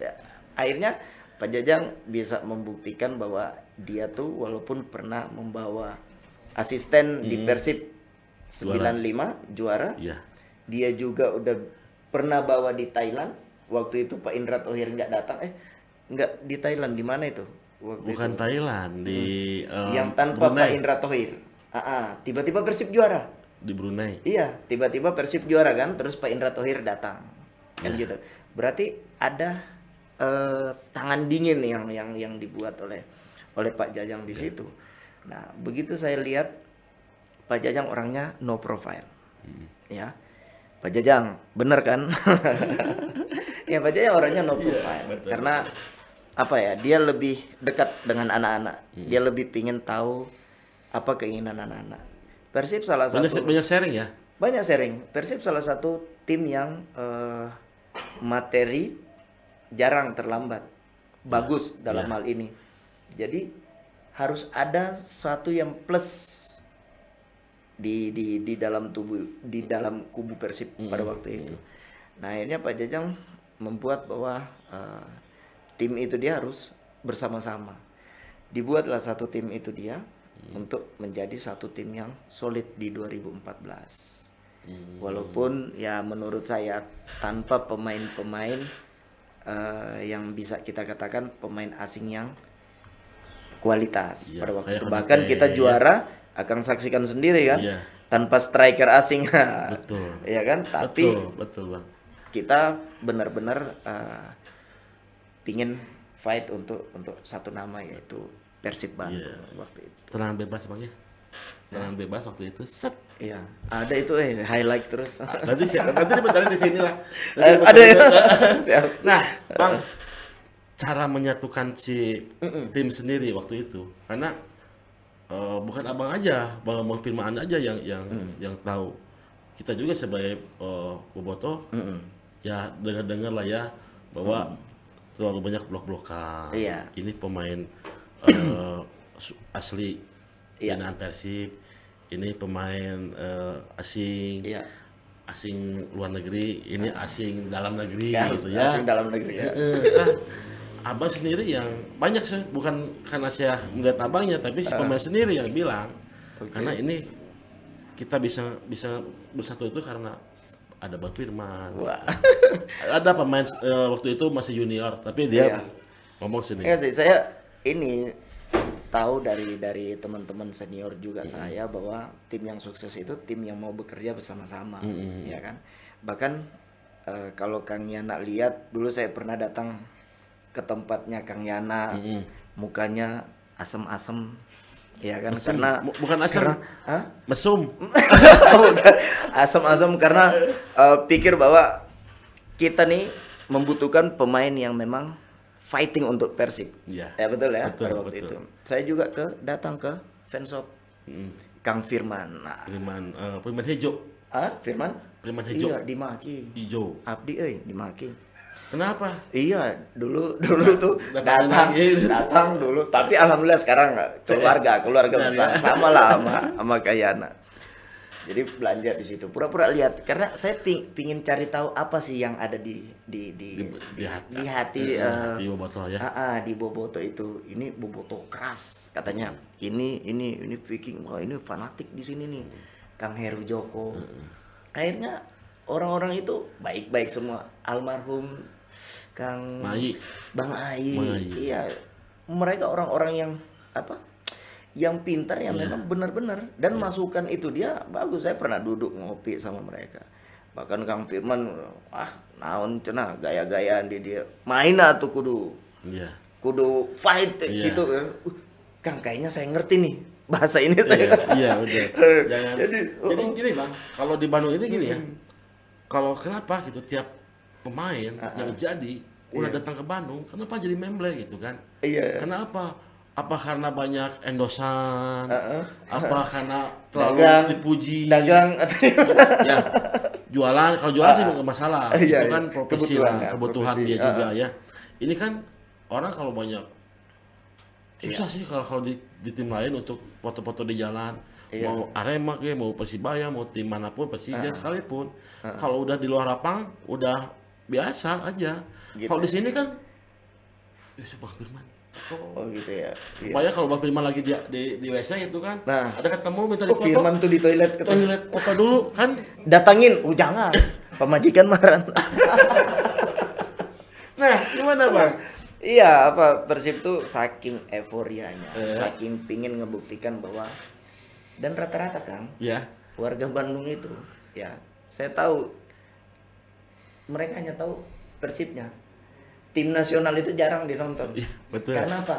Ya, Akhirnya Pak Jajang bisa membuktikan bahwa dia tuh walaupun pernah membawa asisten di Persib 95 juara, Iya. dia juga udah pernah bawa di Thailand. Waktu itu Pak Indra Thohir nggak datang, eh nggak di Thailand di mana itu? Waktu Bukan itu. Thailand di eh, yang tanpa Pak Brunei. Indra Thohir. Ah, ah, tiba-tiba Persib juara. di Brunei. Iya, tiba-tiba Persib juara kan, terus Pak Indra Thohir datang, kan gitu. Berarti ada eh, tangan dingin yang yang yang dibuat oleh oleh Pak Jajang di situ. Nah, begitu saya lihat Pak Jajang orangnya no profile, ya. Pak Jajang, bener kan? [laughs] ya Pak Jajang orangnya no profile, betul. karena apa ya? Dia lebih dekat dengan anak-anak, dia lebih pingin tahu apa keinginan anak-anak. Persib salah Banyak satu banyak sharing ya. banyak sharing. Persib salah satu tim yang eh, materi jarang terlambat, bagus dalam hal ini. Jadi harus ada satu yang plus di di di dalam tubuh di dalam kubu Persib pada waktu itu. Nah akhirnya Pak Jajang membuat bahwa eh, tim itu dia harus bersama-sama. Dibuatlah satu tim itu dia untuk menjadi satu tim yang solid di 2014. Walaupun ya menurut saya tanpa pemain-pemain eh, yang bisa kita katakan pemain asing yang kualitas Iya, pada waktu kayak itu. Bahkan kita ya. juara akan saksikan sendiri kan Iya. tanpa striker asing. [laughs] Betul. ya kan? Tapi betul, betul, Bang. kita benar-benar pingin fight untuk untuk satu nama yaitu Persib Bandung Iya. waktu itu. Tenang bebas, Bang ya. Tenang bebas waktu itu. Set. Iya, ada itu eh highlight terus. Nanti si- nanti di sini lah. [laughs] Nanti ada ya. [laughs] Siap. Nah, Bang, cara menyatukan si tim sendiri waktu itu, karena eh, bukan abang aja, bang bang Firman aja yang yang yang tahu. Kita juga sebagai eh, boboto, Mm-mm. ya dengar-dengar lah ya bahwa terlalu banyak blok-blokan. Iya. Ini pemain su- asli Iya. binaan Persib. Ini pemain eh, asing Iya. asing luar negeri, ini asing dalam negeri Ya, gitu ya. asing dalam negeri ya. Nah, abang sendiri yang banyak sih, bukan karena saya melihat abangnya, tapi si pemain sendiri yang bilang, karena ini kita bisa bisa bersatu itu karena ada Bang Firman. Wah. [laughs] ada pemain eh, waktu itu masih junior, tapi dia Iya. ngomong sini. Ya sih saya ini tahu dari dari teman-teman senior juga saya bahwa tim yang sukses itu tim yang mau bekerja bersama-sama, ya kan. Bahkan eh, kalau Kang Yana lihat dulu saya pernah datang ke tempatnya Kang Yana, mukanya asem-asem, ya kan Mesum. karena Bu- bukan asem. karena- Hah? Mesum. [laughs] Bukan. asam-asam karena eh, pikir bahwa kita nih membutuhkan pemain yang memang fighting untuk Persib. Iya. Ya betul ya Betul, pada waktu betul. itu. Saya juga ke datang ke fanshop Kang Firman. Nah, Firman eh, Firman Hejo. ah Firman? Firman Hejo. Iya, dimaki. Hijau. Abdi euy, dimaki. Kenapa? Iya, dulu dulu tuh Datang datang [laughs] datang dulu. Tapi alhamdulillah sekarang keluarga, keluarga besar sama lah sama sama Kayana. Jadi belanja di situ. Pura-pura lihat karena saya ping, pingin cari tahu apa sih yang ada di di di Di, di hati. di hati, Di eh, hati botol ya. ah, ah, di Boboto itu. Ini Boboto keras katanya. Ini ini ini Viking. Wah, ini fanatik di sini nih. Kang Heru Joko. Akhirnya orang-orang itu baik-baik semua. Almarhum Kang Mai. Bang Ai. Iya. Mereka orang-orang yang apa? Yang pintar yang Iya. memang benar-benar dan masukan itu dia bagus. Saya pernah duduk ngopi sama mereka. Bahkan Kang Firman, ah, naon cenah gaya-gayaan di dia. Main tuh kudu Iya. kudu fight Iya. gitu. Uh, Kang kayaknya saya ngerti nih bahasa ini saya. Iya, iya [laughs] udah. Jangan. Jadi, Jadi, oh. gini bang, kalau di Bandung ini gini ya. Kalau kenapa gitu tiap pemain yang jadi udah Iya. datang ke Bandung, kenapa jadi memble gitu kan? Iya. Kenapa? Apa karena banyak endosan? Heeh. Apa karena terlalu Dagang. dipuji? Dagang atau [laughs] ya jualan kalau jualan sih nggak masalah Iya, itu kan iya. profesi Kebutuhan, lah kan, kebutuhan profesi. dia Ah, juga ah. ya ini kan orang kalau banyak Iya. susah sih kalau kalau di, di tim lain untuk foto-foto di jalan Iya. mau Arema ya mau Persibaya mau tim mana pun Persija Ah. sekalipun kalau udah di luar lapang udah biasa aja Gitu. kalau di sini kan ya Bang Firman oh. Oh gitu ya. Iya. Supaya kalau Bang Firman lagi di, di, di WC itu kan Nah. ada ketemu minta Oh, difoto Firman tuh di toilet ke ketemu. toilet foto dulu kan Datangin, oh jangan. Pemajikan marah. [laughs] nah gimana bang iya, apa Persib tuh saking euforianya, Eh. saking pingin ngebuktikan bahwa dan rata-rata Kang, ya warga Bandung itu, ya, saya tahu mereka hanya tahu Persibnya. Tim nasional itu jarang ditonton. Iya, betul. Karena apa?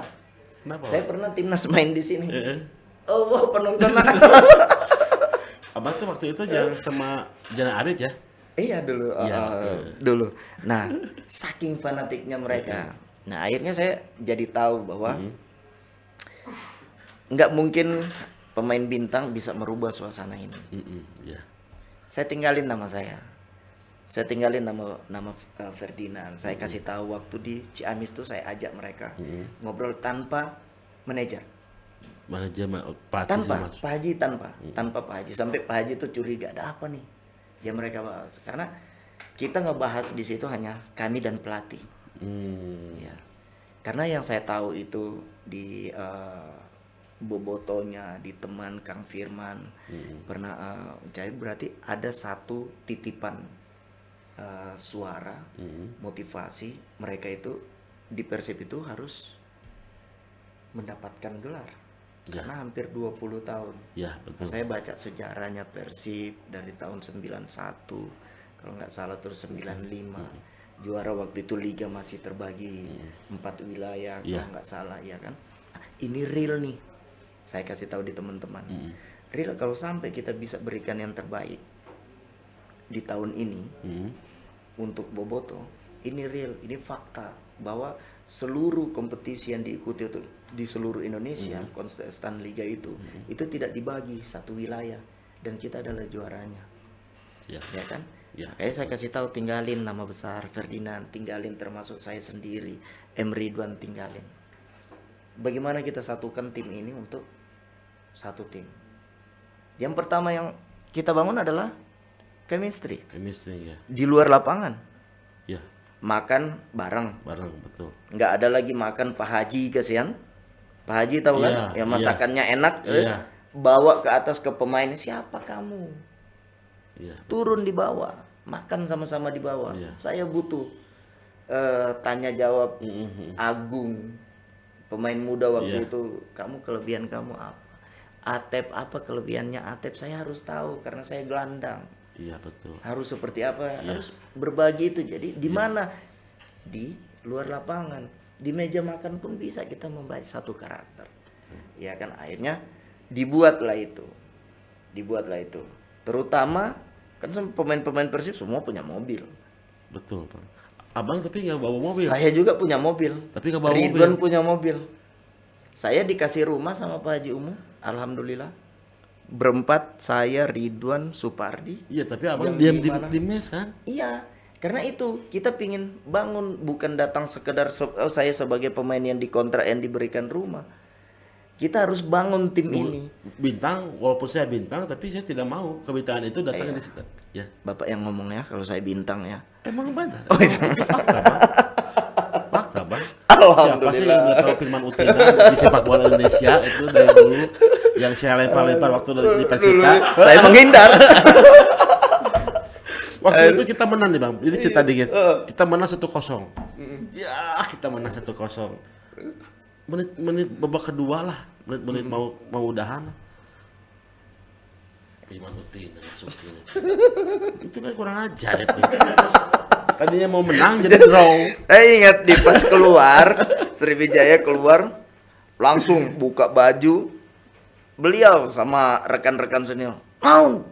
Kenapa? Saya pernah timnas main di sini. Eh, eh. Oh, wow, penonton [laughs] Abang tuh waktu itu jangan sama Jana Arif ya? Iya dulu, Iya, uh, dulu. Nah, saking fanatiknya mereka. Nah, akhirnya saya jadi tahu bahwa nggak mungkin pemain bintang bisa merubah suasana ini. Mm-mm, ya. Saya tinggalin nama saya. Saya tinggalin nama nama uh, Ferdinand. Saya kasih tahu waktu di Ciamis tuh saya ajak mereka ngobrol tanpa manajer. Manajemen pelatih tanpa sih. Pak Haji tanpa tanpa Pak Haji. Sampai Pak Haji tuh curiga ada apa nih? Yang mereka bahas karena kita ngebahas di situ hanya kami dan pelatih. Hmm, ya. Karena yang saya tahu itu di eh, bobotonya di teman Kang Firman pernah eh, jadi berarti ada satu titipan eh, suara mm, motivasi mereka itu di Persib itu harus mendapatkan gelar. Ya. karena hampir 20 tahun. Ya betul. saya baca sejarahnya Persib dari tahun 91 kalau nggak salah terus 95 juara waktu itu liga masih terbagi empat wilayah Iya. kalau nggak salah ya kan? Ini real nih. Saya kasih tahu di teman-teman. Real kalau sampai kita bisa berikan yang terbaik di tahun ini Mm, untuk Boboto ini real ini fakta bahwa seluruh kompetisi yang diikuti itu di seluruh Indonesia kontestan liga itu itu tidak dibagi satu wilayah dan kita adalah juaranya. Ya. ya kan? Ya. Makanya saya kasih tahu tinggalin nama besar Ferdinand tinggalin termasuk saya sendiri M Ridwan tinggalin. Bagaimana kita satukan tim ini untuk satu tim? Yang pertama yang kita bangun adalah chemistry Chemistry ya. di luar lapangan Ya, makan bareng bareng betul. nggak ada lagi makan Pak Haji kasihan Pak Haji tahu kan Iya, yang masakannya enak eh, Iya. bawa ke atas ke pemain siapa kamu Ya. turun di bawah makan sama-sama di bawah Iya. saya butuh eh, tanya jawab Mm, mm, mm. Agung pemain muda waktu Iya. itu kamu kelebihan kamu apa Atep apa kelebihannya Atep saya harus tahu karena saya gelandang Iya betul. harus seperti apa? Harus berbagi itu. Jadi di mana? Di luar lapangan. Di meja makan pun bisa kita membaca satu karakter. Ya kan? Akhirnya dibuatlah itu. Dibuatlah itu. Terutama kan pemain-pemain persib semua punya mobil. Betul, Bang. Abang tapi nggak bawa mobil. saya juga punya mobil. Tapi nggak bawa Ridwan mobil. punya mobil. Saya dikasih rumah sama Pak Haji Umu. Alhamdulillah berempat saya Ridwan Supardi Iya, tapi abang diam di di, mes kan? Iya, karena itu kita pingin bangun bukan datang sekedar se- oh, saya sebagai pemain yang dikontrak yang diberikan rumah. Kita harus bangun tim ini. Bintang, walaupun saya bintang, tapi saya tidak mau kebintangan itu datang Iya. di situ. Ya, Bapak yang ngomong ya kalau saya bintang ya. emang benar. [laughs] Oh, iya. Fakta, bang. Fakta, bang. [laughs] Siapa sih yang tahu Firman Utina di sepak bola Indonesia itu dari dulu yang saya lempar-lempar waktu di Persita. Saya menghindar. [laughs] Waktu itu kita menang nih bang. Ini cerita Iya. dikit. Kita menang satu kosong. Ya kita menang satu kosong. Menit menit babak kedua lah. Menit menit mau mau udahan. Iman Utina masukin. [laughs] itu kan kurang ajar itu. [laughs] Tadinya mau menang jadi draw. saya ingat di pas keluar Sriwijaya keluar langsung buka baju beliau sama rekan-rekan senior. Mau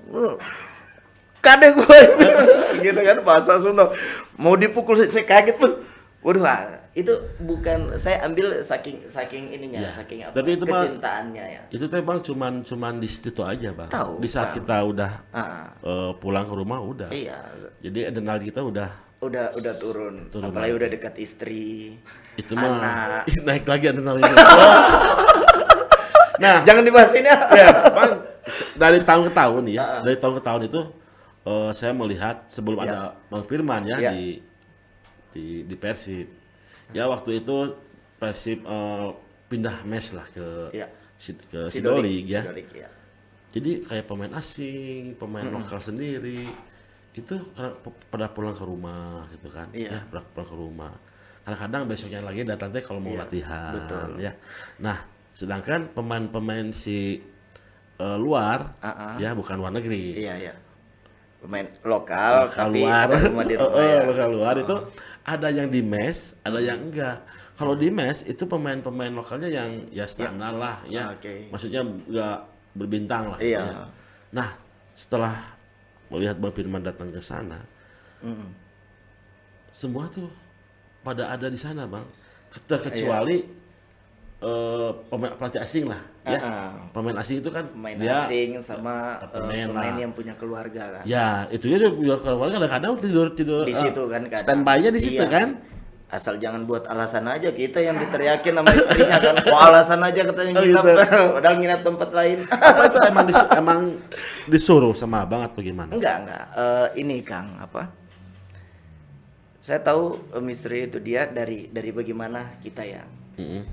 kade gue [laughs] gitu kan bahasa Sunda mau dipukul saya, kaget pun waduh ah, itu bukan saya ambil saking saking ininya Ya, saking apa tapi itu kecintaannya ya Itu teh bang cuman cuman di situ aja bang. Tahu, di saat Bang. kita udah Ah, eh, pulang ke rumah udah. iya Jadi adrenalin kita udah udah udah turun, Turun apalagi udah dekat istri itu mah [laughs] naik lagi adrenalin. [laughs] nah, jangan dibahas ini [laughs] ya ya, Bang, dari tahun ke tahun nih ya, dari tahun ke tahun itu eh, saya melihat sebelum Ya. ada Bang Firman ya, Ya. di di di Persib. Ya waktu itu Persib eh, pindah mes lah ke Ya. Si- ke Sidolik ya. Sidolik, ya. Jadi kayak pemain asing, pemain lokal sendiri itu pada pulang ke rumah gitu kan. Iya. Ya, pulang ke rumah. Kadang-kadang besoknya lagi datang teh kalau mau Iya, latihan betul. ya. Nah, sedangkan pemain-pemain si eh, luar ah. ya bukan luar negeri. Iya iya. Pemain lokal, Lokal tapi luar, di [laughs] Eh, rumah eh, ya. lokal luar itu ada yang di mes, ada yang enggak. Kalau di mes itu pemain-pemain lokalnya yang ya standar lah ya. Ah, oke. Maksudnya enggak berbintang lah. Iya. ya. Nah, setelah melihat Bang Firman datang ke sana, Mm. semua tuh pada ada di sana, Bang. Terkecuali eh, pemain pelatih asing lah, ya. Ah. Pemain asing itu kan Pemain dia asing sama eh, pemain lah. yang punya keluarga kan. Ya, itu ya juga kalau kadang-kadang tidur tidur Di eh, situ kan kadang. Standby-nya di situ Iya. kan. Asal jangan buat alasan aja kita yang [laughs] diteriakin sama istrinya kan. Kok alasan aja katanya Oh, nginap gitu. [laughs] padahal nginap tempat lain. Apa itu emang dis- emang disuruh sama abang atau gimana? Enggak, enggak. Eh, ini Kang, apa? Saya tahu misteri itu dia dari dari bagaimana kita ya. Mm-mm.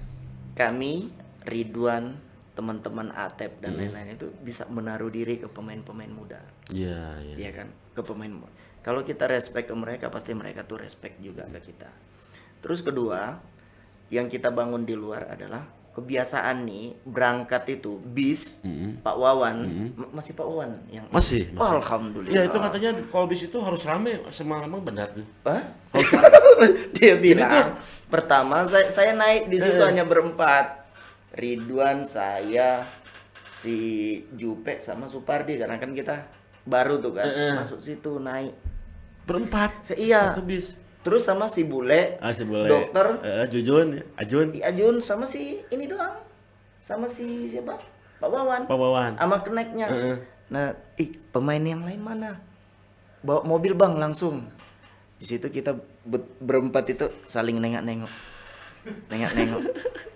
Kami Ridwan, teman-teman Atep dan lain-lain itu bisa menaruh diri ke pemain-pemain muda. Iya, iya. Iya kan? Ke pemain muda. Kalau kita respect ke mereka pasti mereka tuh respect juga ke kita. Terus kedua, yang kita bangun di luar adalah kebiasaan nih berangkat itu bis Pak Wawan M- masih Pak Wawan yang Masih, Oh, masih. alhamdulillah. Iya, itu katanya kalau bis itu harus rame sama abang benar tuh. Hah? [laughs] Dia bilang pertama saya saya naik di situ hanya berempat. Ridwan, saya, si Jupe sama Supardi karena kan kita baru tuh kan masuk situ naik. Berempat. Se- iya. Satu bis. Terus sama si Bule, Ah, si boleh. dokter, Eh, Jujun, Ajun, Ajun sama si ini doang. Sama si siapa? Pak Wawan. Pak Wawan. Sama keneknya. Heeh. Nah, ih, pemain yang lain mana? Bawa mobil bang langsung. Di situ kita be- berempat itu saling nengok-nengok, nengok-nengok.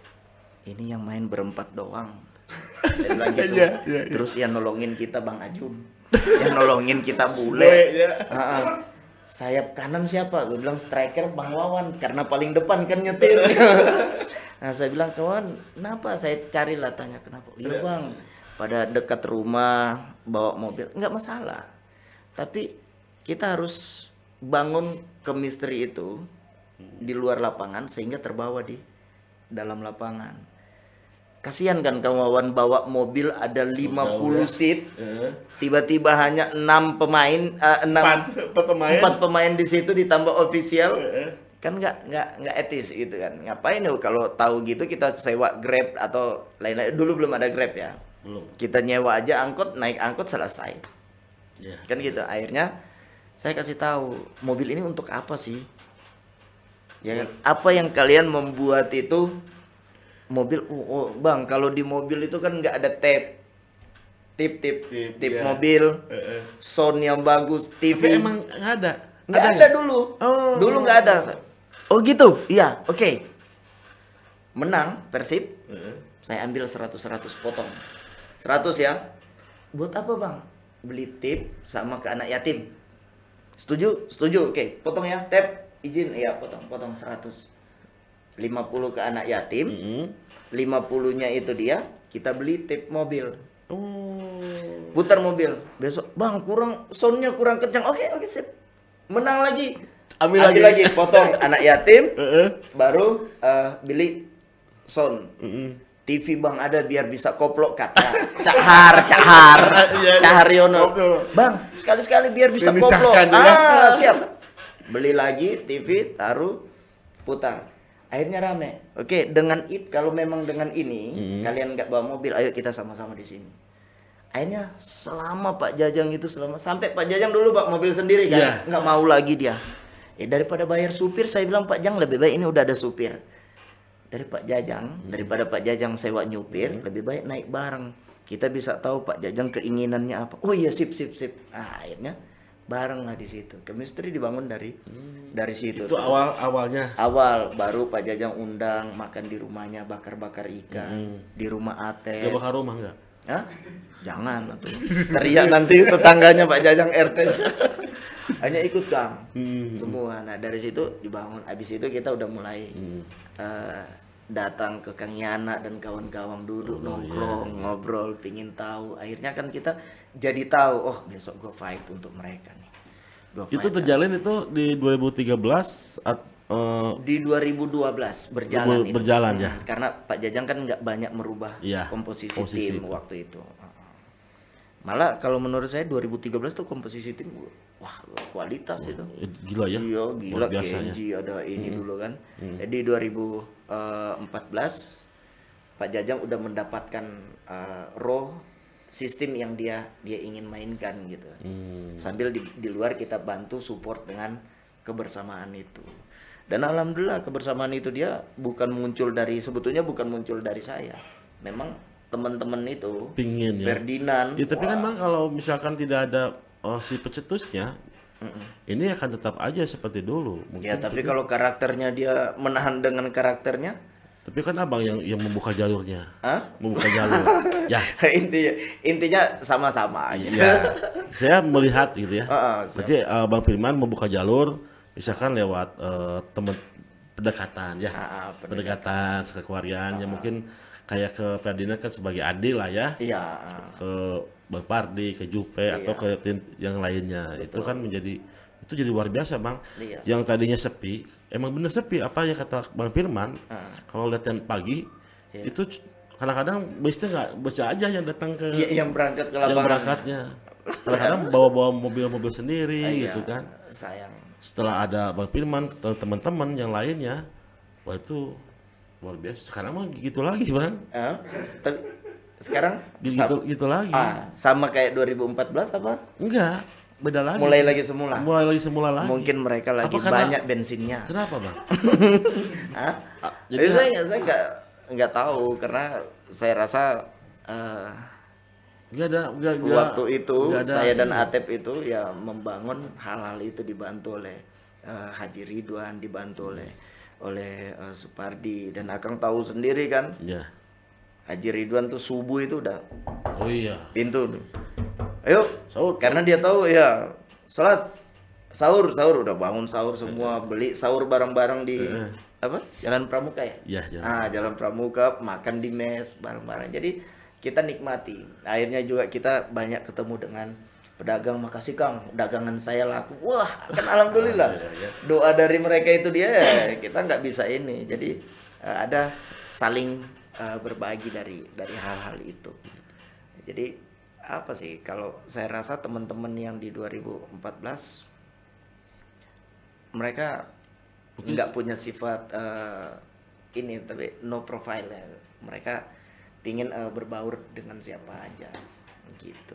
[laughs] Ini yang main berempat doang. [laughs] Gitu. Iya, iya, iya. Terus yang nolongin kita bang Ajun, yang nolongin kita [laughs] bule. Bule, ya. Heeh. Sayap kanan siapa? Gue bilang striker Bang Wawan karena paling depan kan nyetir. [laughs] nah saya bilang kawan, kenapa? Saya carilah tanya kenapa? Iya bang, pada dekat rumah bawa mobil nggak masalah. Tapi kita harus bangun chemistry itu di luar lapangan sehingga terbawa di dalam lapangan. Kasihan kan kawan bawa mobil ada 50 seat, Eh, tiba-tiba hanya enam pemain, eh, enam Empat, empat pemain. empat pemain di situ ditambah official Eh, kan nggak nggak nggak etis gitu kan. Ngapain ya kalau tahu gitu kita sewa grab atau lain-lain. Dulu belum ada grab ya. Belum. kita nyewa aja angkot naik angkot selesai. Ya. kan gitu. Akhirnya saya kasih tahu mobil ini untuk apa sih? Ya kan? Apa yang kalian membuat itu mobil oh, oh, bang kalau di mobil itu kan nggak ada tape. Tip tip Tip, tip iya. mobil. Eh, eh. sound yang bagus Tapi TV emang nggak ada. nggak ada, nggak? dulu. Oh. dulu nggak ada. Oh gitu? Iya oke. Menang persib. Eh, saya ambil 100 100 potong. 100 ya. Buat apa bang? Beli tip sama ke anak yatim. Setuju? Setuju oke. Potong ya tap izin iya potong potong 100 50 ke anak yatim mm-mm. 50 nya itu dia kita beli tip mobil. Oh. putar mobil. Besok. Bang kurang soundnya kurang kencang. Oke oke sip. Menang lagi. Ambil lagi. potong. [laughs] Anak yatim Eh, eh. baru eh, beli sound. Mm-mm. TV bang ada biar bisa koplok kata. [laughs] Cahar cahar. [laughs] Iya, iya. cahar Yono. Bang sekali sekali biar bisa koplok. ah siap. Beli lagi TV taruh putar akhirnya rame. Oke dengan it kalau memang dengan ini Hmm. kalian nggak bawa mobil ayo kita sama-sama di sini. Akhirnya selama Pak Jajang itu selama sampai Pak Jajang dulu bawa mobil sendiri kan? Iya. nggak mau lagi dia. Eh daripada bayar supir saya bilang Pak Jang lebih baik ini udah ada supir. Dari Pak Jajang daripada Pak Jajang sewa nyupir lebih baik naik bareng. Kita bisa tahu Pak Jajang keinginannya apa. Oh iya sip sip sip. Ah, akhirnya bareng lah di situ chemistry dibangun dari dari situ Itu awal awalnya. awal baru Pak Jajang undang makan di rumahnya bakar-bakar ikan di rumah Gak Ate bakal rumah nggak? Hah? Jangan atuh. Teriak nanti tetangganya Pak Jajang RT. Hanya ikut Kang. Semua. Nah, dari situ dibangun. Habis itu kita udah mulai eh, datang ke Kang Yana dan kawan-kawan duduk nongkrong, ngobrol, pingin tahu. Akhirnya kan kita jadi tahu, oh besok gue fight untuk mereka nih. Gua Itu terjalin itu di 2013 at, eh, di 2012 berjalan Ber- itu. berjalan, ya. Hmm, Karena Pak Jajang kan nggak banyak merubah Iya, komposisi, komposisi tim itu. waktu itu. Malah kalau menurut saya 2013 tuh komposisi tim wah kualitas itu. gila ya. Iya, gila ya. Hmm. Kenji ada ini dulu kan. Jadi 2014 Pak Jajang udah mendapatkan eh, raw sistem yang dia dia ingin mainkan gitu. Hmm. Sambil di, di luar kita bantu support dengan kebersamaan itu. Dan alhamdulillah kebersamaan itu dia bukan muncul dari sebetulnya bukan muncul dari saya. Memang teman-teman itu Pingin ya. Ferdinand. Ya, tapi kan bang kalau misalkan tidak ada oh, si pecetusnya, ini akan tetap aja seperti dulu. Mungkin. Ya tapi kalau karakternya dia menahan dengan karakternya, Tapi kan abang yang yang membuka jalurnya, Hah? membuka jalur. [laughs] ya, [laughs] intinya intinya sama-sama aja. ya. [laughs] Saya melihat gitu ya. Siap. Berarti eh, bang Firman membuka jalur, misalkan lewat eh, teman pendekatan ya, Ah, ah, pendekatan kekeluargaan ya mungkin kayak ke Ferdinand kan sebagai adik lah ya. Iya. ke Bang Pardi, ke Jupe atau ke tim yang lainnya. Itu kan menjadi itu jadi luar biasa, Bang. Iya. Yang tadinya sepi, emang bener sepi apa yang kata Bang Firman. Ah. Kalau latihan pagi Iya. itu kadang-kadang bisnya nggak bisa aja yang datang ke Iya, yang berangkat ke yang lapangan. berangkatnya. Kadang-kadang bawa-bawa mobil-mobil sendiri Iya, gitu kan. Sayang. Setelah ada Bang Firman, te- teman-teman yang lainnya, wah itu luar biasa. Sekarang mah gitu lagi, Bang. Eh, tapi sekarang Gitu, sa- gitu lagi. ah, sama kayak 2014 apa? Enggak, beda lagi. Mulai lagi semula. mulai lagi semula lagi. Mungkin mereka lagi Apa karena- banyak bensinnya. Kenapa bang? [laughs] Hah? Ah, Jadi saya nggak saya nggak nggak tahu karena saya rasa eh, nggak ada nggak nggak- waktu itu nggak ada saya dan. Atep itu ya membangun hal-hal itu dibantu oleh eh, Haji Ridwan dibantu oleh oleh eh, Supardi. Dan Akang tahu sendiri kan Ya. Haji Ridwan tuh subuh itu udah Oh iya. pintu. Ayo Sahur. karena dia tahu ya sholat. Sahur sahur. Udah bangun sahur semua beli sahur bareng-bareng di apa? Jalan Pramuka ya? Iya, jalan. ah Jalan Pramuka makan di mes bareng-bareng. Jadi kita nikmati. Akhirnya juga kita banyak ketemu dengan pedagang makasih Kang dagangan saya laku wah kan alhamdulillah doa dari mereka itu dia kita nggak bisa ini jadi eh, ada saling eh, berbagi dari dari hal-hal itu. Jadi apa sih kalau saya rasa teman-teman yang di 2014 mereka nggak punya sifat eh, ini tapi no profile ya. Mereka ingin eh, berbaur dengan siapa aja gitu.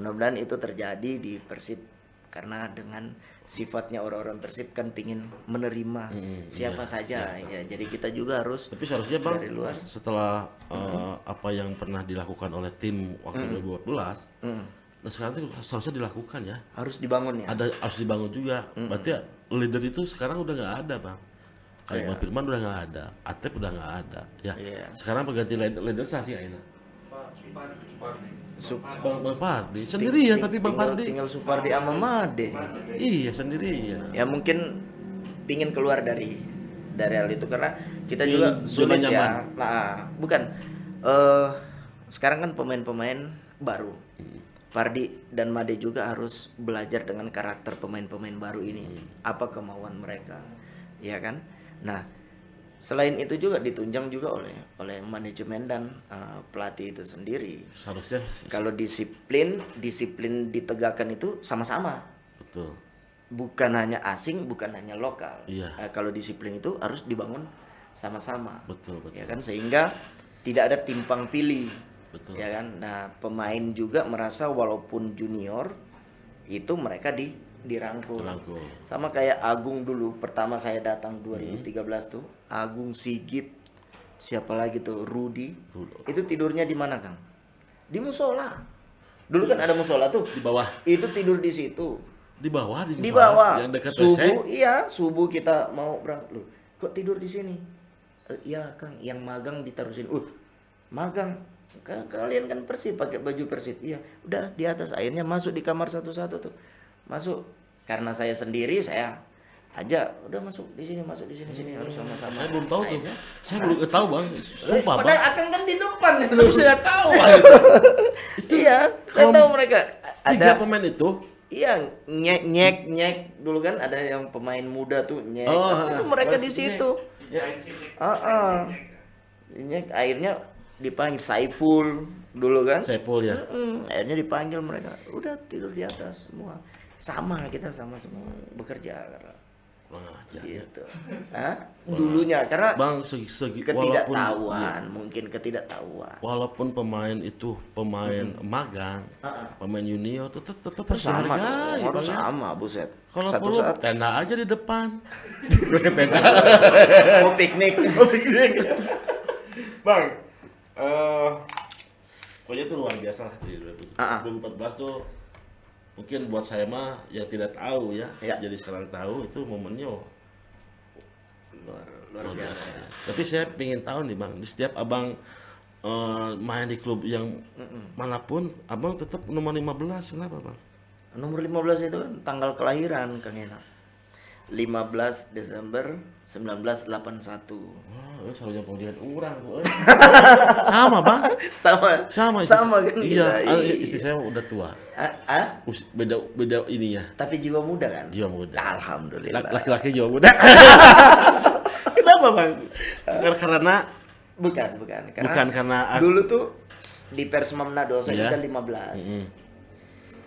Mudah-mudahan itu terjadi di Persib karena dengan sifatnya orang-orang Persib kan pingin menerima Hmm, siapa iya, saja ya. Jadi kita juga harus Tapi seharusnya bang Dari luar. setelah eh, apa yang pernah dilakukan oleh tim waktu 2012, Hmm, nah sekarang itu seharusnya dilakukan ya. harus dibangun ya. Ada harus dibangun juga. Berarti ya, leader itu sekarang udah nggak ada bang. Kayak Bang Firman udah nggak ada, Atep udah nggak ada. Ya. Iya. Sekarang pengganti leader, leader sih Aina. Sup- Bang, bang Pardi sendirian tapi Bang tinggal, Pardi. tinggal Supardi sama Made. Iya sendirian. Ya mungkin pingin keluar dari dari hal itu karena kita juga sulit nyaman. ya. Nah, bukan eh sekarang kan pemain-pemain baru. Pardi dan Made juga harus belajar dengan karakter pemain-pemain baru ini. Apa kemauan mereka, ya kan? Nah, selain itu juga ditunjang juga oleh oleh manajemen dan eh, pelatih itu sendiri. Seharusnya Kalau disiplin, disiplin ditegakkan itu sama-sama. betul. Bukan hanya asing, bukan hanya lokal. Iya. Eh, kalau disiplin itu harus dibangun sama-sama. Betul, betul. Ya kan sehingga tidak ada timpang pilih. Betul. Ya kan? Nah, pemain juga merasa walaupun junior itu mereka di dirangkul. Dirangkul. Sama kayak Agung dulu pertama saya datang Hmm. 2013 tuh, Agung Sigit siapa lagi tuh Rudi. Itu tidurnya di mana, Kang? Di musola. Dulu kan ada musola tuh. Di bawah, Itu tidur di situ. di bawah, di, Di bawah. yang dekat WC. subuh, iya, subuh kita mau berangkat. Loh, kok tidur di sini? "Eh, iya, Kang, yang magang ditaruh sini. Uh, magang. Ka- Kalian kan Persib pakai baju Persib. Iya, udah di atas akhirnya masuk di kamar satu-satu tuh. Masuk karena saya sendiri saya aja udah masuk di sini masuk di sini sini harus sama-sama. Saya belum tahu tuh. Akhirnya, Saya belum tahu bang. Sumpah bang. Padahal Akang kan di depan. [laughs] Tapi saya tahu bang. [laughs] itu. iya, saya tahu mereka. Tiga Ada pemain itu. Iya, nyek nyek nyek dulu kan ada yang pemain muda tuh nyek. Oh, itu mereka di situ. Ya. Ah, ah. Nyek akhirnya dipanggil Saiful dulu kan. Saiful ya. Mm, akhirnya dipanggil mereka. Udah tidur di atas semua. Sama kita sama semua bekerja karena Kurang ajar. gitu. Hah? Dulunya karena Bang segi segi ketidaktahuan, mungkin ketidaktahuan. walaupun pemain itu pemain magang, Ah, ah. pemain junior tetap tetap Sama harus Bang, ya. sama, buset. Kalau Satu perlu saat tenda aja di depan. Ke [laughs] tenda. [laughs] mau piknik. Bang, eh pokoknya itu luar biasa lah di 2014 Ah, ah. 2014 tuh mungkin buat saya mah yang tidak tahu ya, Ya. jadi sekarang tahu itu momennya oh, luar luar luar biasa. biasa. Tapi saya ingin tahu nih bang, di setiap abang eh, main di klub yang mana pun, abang tetap nomor 15 kenapa bang? Nomor 15 itu kan tanggal kelahiran Kang Ena. 15 Desember 1981. Wah, oh, selalu panggilan orang tuh. [laughs] eh. Sama bang, Sama. sama istri- Sama kan Iya, kita. ah, Iya. istri saya udah tua, Ah, ah? Us- beda beda ini ya, tapi jiwa muda kan? jiwa muda. Alhamdulillah. Lak- Laki-laki jiwa muda. [laughs] Kenapa bang? Karena Bukan, bukan. Karena Bukan karena aku- dulu tuh di Persma Manado saya Iya. udah 15.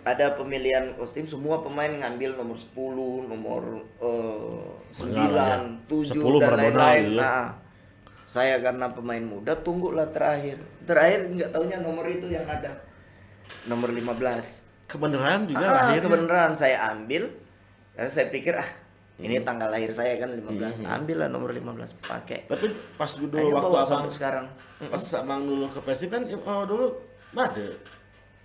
Ada pemilihan kostum semua pemain ngambil nomor 10, nomor eh, 9, 7 10 dan lain-lain. gitu ya. Nah, saya karena pemain muda tunggulah terakhir. Terakhir nggak taunya nomor itu yang ada. Nomor 15. kebenaran juga Ah, lahirnya. kebenaran saya ambil karena saya pikir ah ini Hmm. tanggal lahir saya kan 15 ambil lah nomor 15 pakai Tapi pas dulu Akhirnya waktu abang sekarang pas abang dulu ke Persib kan oh, dulu Made.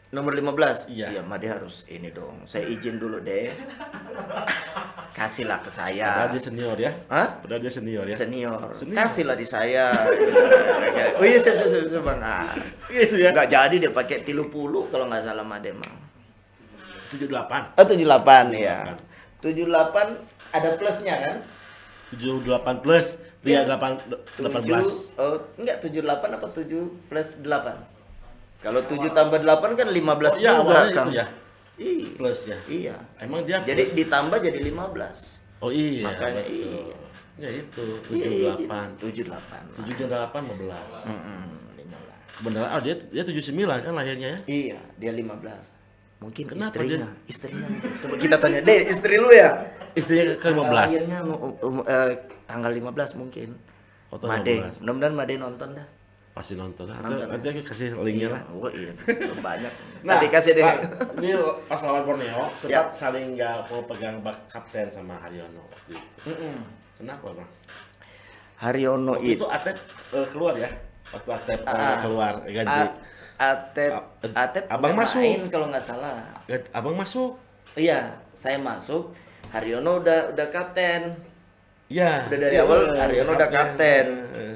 Nomor 15 Iya. iya Made harus ini dong saya izin dulu deh [laughs] kasihlah ke saya Padahal dia senior ya. Hah? Padahal dia senior ya. senior. Senior. kasihlah di saya [laughs] oh iya siap siap siap, bang ah. Gitu ya. nggak jadi dia pakai tilu puluh kalau nggak salah Made mah 78. oh 78 ya 78 ada plusnya kan 78 plus dia 8 18. 7, oh, enggak 78 apa 7 plus 8? Kalau 7 tambah 8 kan 15 Oh, iya, juga Kang. itu ya. Iya. Plus ya. Iya. Emang dia Jadi plus. ditambah jadi 15. Oh iya. Makanya betul. iya. Ya itu, Iya, 78. 78. 78 15. Mm-mm, 15. Beneran, oh dia dia 79 kan lahirnya ya? Iya, dia 15. Mungkin Kenapa istrinya, istrinya. Coba kita tanya, "Deh, istri lu ya?" Istrinya ke 15. Lahirnya um, um, eh, tanggal 15 mungkin. Oh, tanggal Made. 15. Mudah-mudahan Made nonton dah. Pasti nonton. Nanti, Nonton, nanti aku kasih linknya lah. Oh iya, [laughs] banyak. Nah, Tadi kasih deh. Pak, ini pas lawan Borneo sempat Ya. saling nggak mau pegang bak kapten sama Haryono waktu itu. Mm-mm. Kenapa bang? Haryono Waktu itu itu Atep eh, keluar ya, waktu Atep eh, Ah. keluar ganti. A- Atep, A- Atep Abang masuk. main kalau nggak salah. Ganti- Abang masuk. Iya, saya masuk. Haryono udah udah kapten. Ya. Udah dari iya, awal Haryono udah kapten. Eh,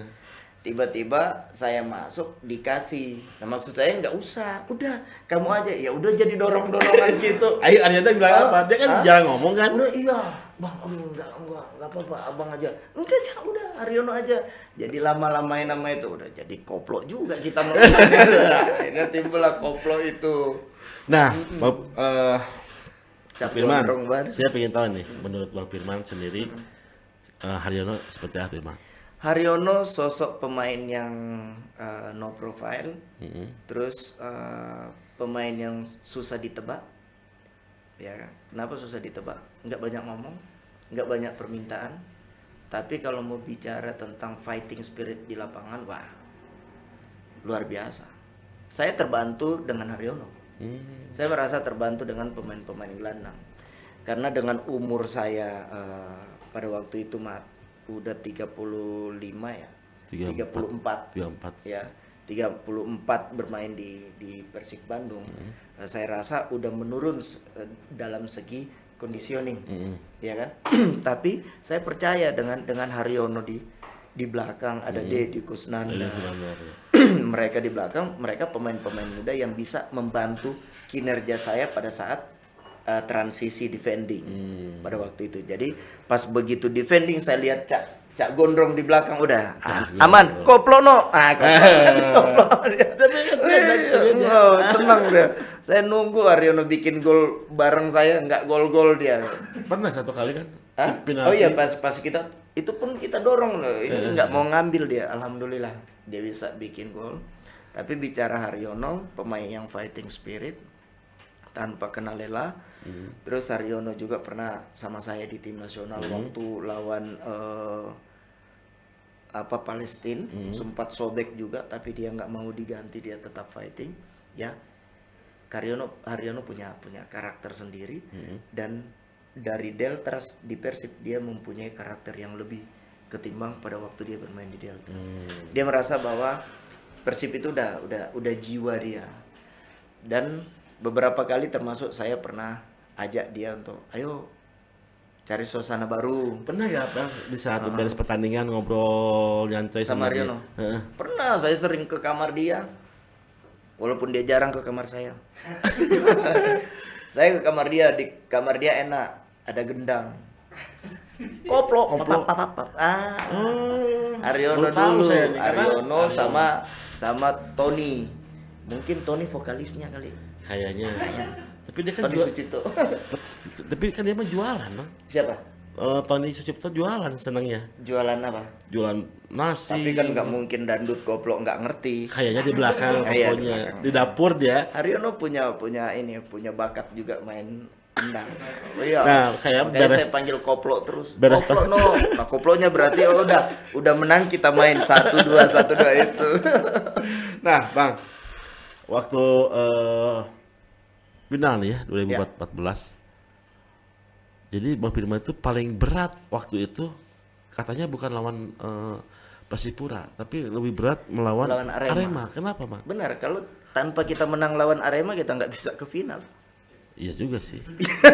Tiba-tiba saya masuk dikasih. Nah maksud saya nggak usah, udah kamu aja. Ya udah jadi dorong-dorongan [laughs] gitu. Ayo Arya bilang apa? Dia kan Hah? jarang ngomong kan. Udah iya, bang, aduh, enggak, enggak, enggak apa-apa, abang aja. Enggak, jangan, udah, Haryono aja. Jadi lama-lamain nama itu, udah jadi koplo juga kita. [laughs] Akhirnya timbullah koplo itu. Nah, Bang, eh, Cap Firman, saya pengen tahu nih, menurut Bang Firman sendiri, eh, Haryono seperti apa, Bang? Haryono sosok pemain yang uh, no profile, Mm-mm. terus uh, pemain yang susah ditebak. Ya, kan? kenapa susah ditebak? Nggak banyak ngomong, nggak banyak permintaan. Tapi kalau mau bicara tentang fighting spirit di lapangan, wah, luar biasa. Saya terbantu dengan Haryono. Hmm. Saya merasa terbantu dengan pemain-pemain gelandang. Karena dengan umur saya eh, pada waktu itu mat udah 35 ya. 34. 34. Ya. 34 bermain di di Persik Bandung. Eh, saya rasa udah menurun eh, dalam segi conditioning. Mm-mm. Ya kan? [clears throat] Tapi saya percaya dengan dengan Haryono di di belakang ada Deddy Kusnanda ya. [clears throat] mereka di belakang mereka pemain-pemain muda yang bisa membantu kinerja saya pada saat uh, transisi defending Hmm. pada waktu itu jadi pas begitu defending saya lihat cak cak gondrong di belakang udah ah, aman koplo no ah koplo. Oh, [laughs] senang dia saya nunggu Aryono bikin gol bareng saya nggak gol-gol dia Pernah satu kali kan? Hah? Penalti. Oh iya pas pas kita itu pun kita dorong loh. Ini nggak mau ngambil dia. Alhamdulillah dia bisa bikin gol. Tapi bicara Haryono, pemain yang fighting spirit tanpa kenal lelah. Terus Haryono juga pernah sama saya di tim nasional waktu lawan eh, apa Palestina sempat sobek juga tapi dia nggak mau diganti dia tetap fighting. Ya Haryono Haryono punya punya karakter sendiri. Dan dari Deltras di Persib dia mempunyai karakter yang lebih ketimbang pada waktu dia bermain di Deltras. Dia merasa bahwa Persib itu udah udah udah jiwa dia. Dan beberapa kali termasuk saya pernah ajak dia untuk ayo cari suasana baru Pernah ya bang di saat beres pertandingan ngobrol nyantai sama sama, dia? Haryono. Heeh. Pernah saya sering ke kamar dia. Walaupun dia jarang ke kamar saya. [laughs] saya ke kamar dia, di kamar dia enak, ada gendang. Koplo, Koplo. Pap, pap. Ah. Hmm, Aryono baru tahu dulu, saya nih, Aryono Aryono. sama sama Tony. Mungkin Tony vokalisnya kali. Kayaknya. Tapi dia kan Tony jual, Sucipto. [laughs] tapi kan dia mah jualan bang. Siapa? Eh, Tony Sucipto jualan senangnya. Jualan apa? Jualan nasi. Tapi kan nggak mungkin dandut koplo nggak ngerti. Kayaknya di belakang [laughs] di pokoknya. belakang. Di dapur dia. Haryono punya punya ini punya bakat juga main. Oh, iya. Nah, kayak Makanya beres- saya panggil koplo terus. beres- koplo no. Nah, koplonya berarti oh, udah udah menang kita main satu dua satu dua itu. [laughs] Nah, Bang. Waktu eh final nih ya 2014. Jadi Bang Firman itu paling berat waktu itu katanya bukan lawan eh, Persipura, tapi lebih berat melawan Melawan Arema. Kenapa, Bang? Benar, kalau tanpa kita menang lawan Arema kita nggak bisa ke final. Iya juga sih.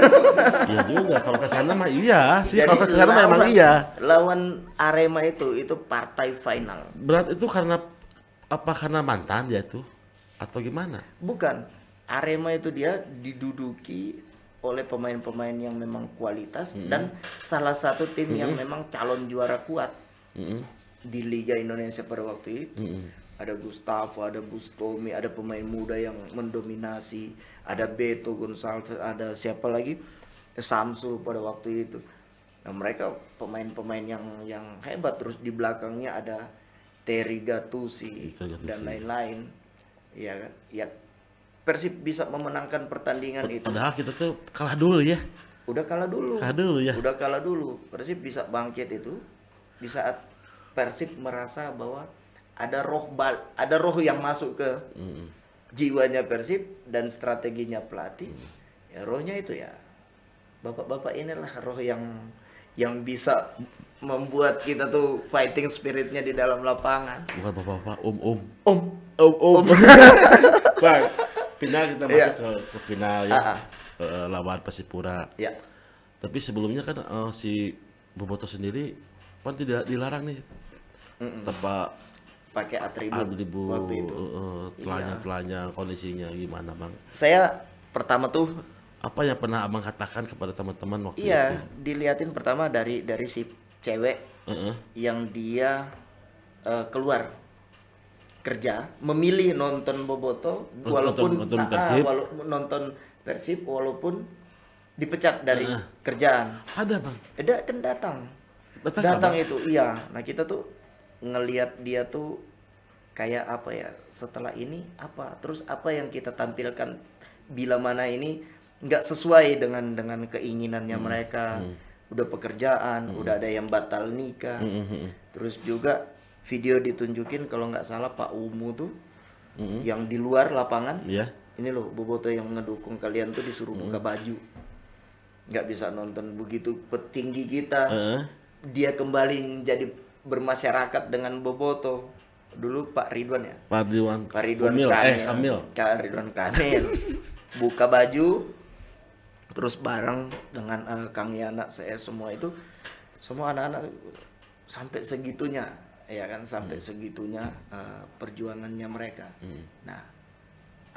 [laughs] iya juga. Kalau ke sana mah iya sih. Kalau ke sana mah emang lawan- iya. Lawan Arema itu itu partai final. Berat itu karena apa karena mantan dia tuh atau gimana? Bukan. Arema itu dia diduduki oleh pemain-pemain yang memang kualitas dan salah satu tim yang memang calon juara kuat Mm-mm. di Liga Indonesia pada waktu itu. Mm-mm. Ada Gustavo, ada Bustomi, ada pemain muda yang mendominasi, ada Beto Gonçalves, ada siapa lagi? Samsul pada waktu itu. Nah, mereka pemain-pemain yang yang hebat terus di belakangnya ada Terry Gattusi. dan lain-lain. Ya kan? Ya Persib bisa memenangkan pertandingan itu. Padahal kita tuh kalah dulu ya. Udah kalah dulu. Kalah dulu ya. Udah kalah dulu. Persib bisa bangkit itu di saat Persib merasa bahwa ada roh bal ada roh yang masuk ke Mm-mm. jiwanya Persib dan strateginya pelatih. Ya rohnya itu ya. Bapak-bapak inilah roh yang yang bisa membuat kita tuh fighting spiritnya di dalam lapangan. Bukan bapak-bapak, om-om. Om, Om, om. [laughs] Bang, final kita masuk Iya. ke, ke final ya. Ah. Eh, lawan Persipura. ya. Tapi sebelumnya kan eh, si Boboto sendiri kan tidak dilarang nih. Tanpa Pakai atribut atribut waktu itu. eh, eh, telanjang-telanjang kondisinya gimana bang? Saya pertama tuh Apa yang pernah abang katakan kepada teman-teman waktu iya itu? diliatin pertama dari dari si cewek Heeh. yang dia eh, keluar kerja memilih nonton Boboto Nonton- walaupun nonton ah, ah, Persib. walau- nonton Persib walaupun dipecat dari kerjaan. Ada bang. Ada kan datang. Datang Datang, itu iya. Nah, kita tuh ngelihat dia tuh kayak apa ya? Setelah ini apa? Terus apa yang kita tampilkan bila mana ini nggak sesuai dengan dengan keinginannya Hmm. mereka. Udah pekerjaan, udah ada yang batal nikah. Mm, mm, mm. Terus juga video ditunjukin kalau nggak salah Pak Umu tuh Mm. yang di luar lapangan. Iya. Ini loh Boboto yang ngedukung kalian tuh disuruh buka baju. Nggak bisa nonton begitu petinggi kita. Heeh. Dia kembali jadi bermasyarakat dengan Boboto. Dulu Pak Ridwan ya. Pak Ridwan. Pak Ridwan Kamil. Kamil. Eh Kamil. Pak Ridwan Kamil. [laughs] buka baju terus bareng dengan eh, Kang Yana saya semua itu semua anak-anak sampai segitunya ya kan sampai segitunya eh, perjuangannya mereka. Nah,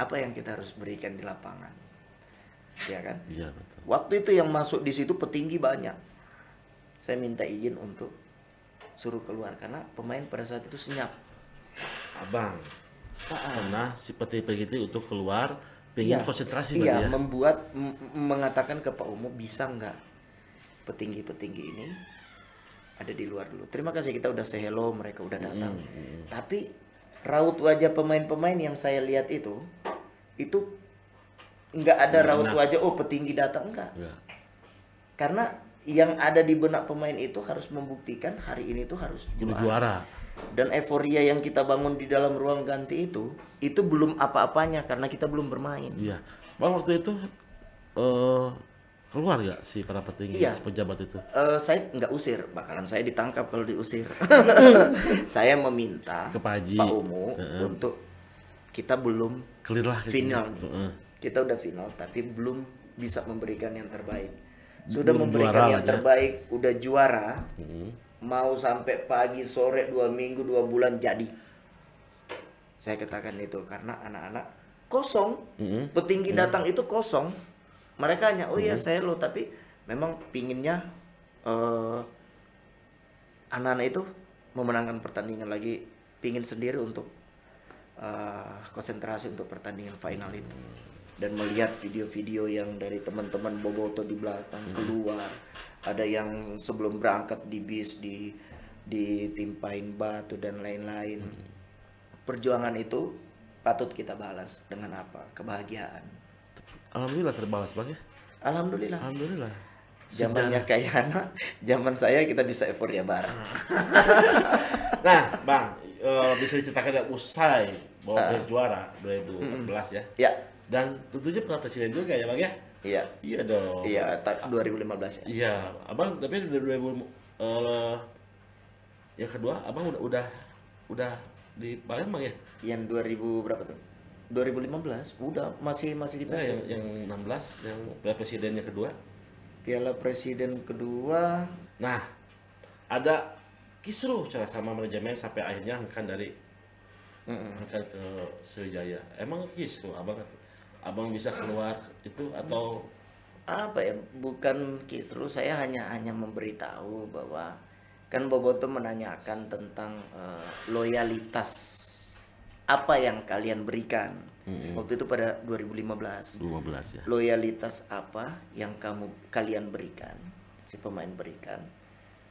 apa yang kita harus berikan di lapangan? Ya kan? Iya betul. Waktu itu yang masuk di situ petinggi banyak. Saya minta izin untuk suruh keluar karena pemain pada saat itu senyap. Abang Ah, pernah si petinggi itu untuk keluar pengen Iya, konsentrasi iya, ya. membuat mengatakan ke Pak Umu bisa nggak petinggi-petinggi ini ada di luar dulu. Terima kasih kita udah say hello, mereka udah datang. Tapi raut wajah pemain-pemain yang saya lihat itu itu nggak ada raut wajah oh petinggi datang enggak. Iya. Karena yang ada di benak pemain itu harus membuktikan hari ini tuh harus juara. juara. Dan euforia yang kita bangun di dalam ruang ganti itu itu belum apa-apanya karena kita belum bermain. Iya. Bang waktu itu eh keluar gak si para petinggi Iya. pejabat itu? Eh, saya nggak usir, bakalan saya ditangkap kalau diusir. [laughs] saya meminta Ke Pak Haji. Pak Umu untuk kita belum Clear lah. gitu. final. Heeh. Kita udah final tapi belum bisa memberikan yang terbaik. Sudah Belum memberikan juara yang lah ya. terbaik, udah juara. Mm-mm. Mau sampai pagi, sore, dua minggu, dua bulan jadi. Saya katakan itu karena anak-anak kosong. Mm-mm. Petinggi datang itu kosong. Mereka hanya oh iya saya lo tapi memang pinginnya eh anak-anak itu memenangkan pertandingan lagi, pingin sendiri untuk eh, konsentrasi untuk pertandingan final itu dan melihat video-video yang dari teman-teman Boboto di belakang keluar, ada yang sebelum berangkat di bis di ditimpain batu dan lain-lain. Perjuangan itu patut kita balas dengan apa? Kebahagiaan. Alhamdulillah terbalas bang ya. Alhamdulillah. Alhamdulillah. Zamannya kayak anak, zaman saya kita bisa euforia bareng. [laughs] Nah, Bang, eh, bisa diceritakan ya usai Ah. bahwa uh. juara 2014 ya. Ya, Dan tentunya pernah presiden juga ya, Bang ya? iya. Iya dong. Iya, ta- 2015 ya. Iya, Abang tapi dari 2000 eh, yang kedua, Abang udah udah udah di Palembang ya? Yang 2000 berapa tuh? 2015 udah masih masih di Nah, yang, yang 16 yang piala presidennya kedua. Piala Presiden kedua. Nah, ada kisruh cara sama manajemen sampai akhirnya kan dari kan ke Sriwijaya. Emang kisruh? Abang abang bisa keluar itu atau? Apa ya bukan kisru saya hanya hanya memberitahu bahwa kan Boboto menanyakan tentang eh, loyalitas apa yang kalian berikan waktu itu pada 2015 12 ya? loyalitas apa yang kamu kalian berikan si pemain berikan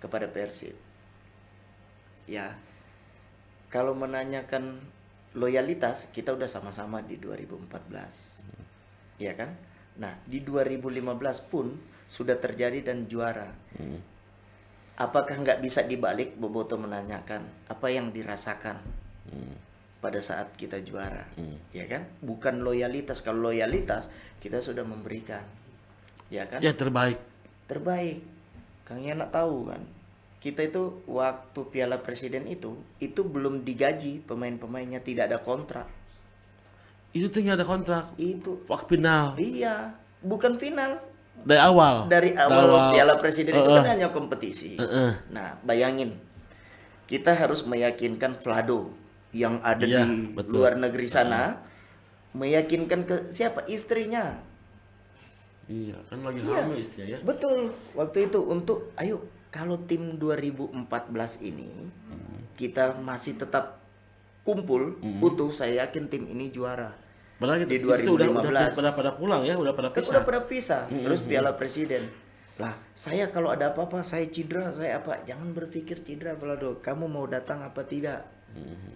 kepada Persib. Ya, kalau menanyakan loyalitas kita udah sama-sama di 2014. Iya kan? Nah, di 2015 pun sudah terjadi dan juara. Apakah nggak bisa dibalik Boboto menanyakan apa yang dirasakan pada saat kita juara, ya kan? Bukan loyalitas. Kalau loyalitas kita sudah memberikan, ya kan? Ya terbaik. Terbaik. Kang Yana tahu kan? Kita itu waktu Piala Presiden itu itu belum digaji pemain-pemainnya tidak ada kontrak. Itu tuh nggak ada kontrak. Itu Waktu final iya, bukan final. dari awal. Dari awal, Piala Presiden itu kan hanya kompetisi. Heeh. Nah, bayangin kita harus meyakinkan Vlado yang ada Iya, di betul. luar negeri sana meyakinkan ke siapa istrinya. Iya, kan lagi Iya. hamil istrinya ya. Betul. Waktu itu untuk ayo kalau tim 2014 ini kita masih tetap kumpul utuh, saya yakin tim ini juara. Padahal Di itu, itu udah, udah 2015. pada pada pulang ya, udah pada Kan pisah. udah pada pisah, terus Piala Presiden. Lah, saya kalau ada apa-apa, saya cedera, saya apa? Jangan berpikir cedera, Vlado. Kamu mau datang apa tidak?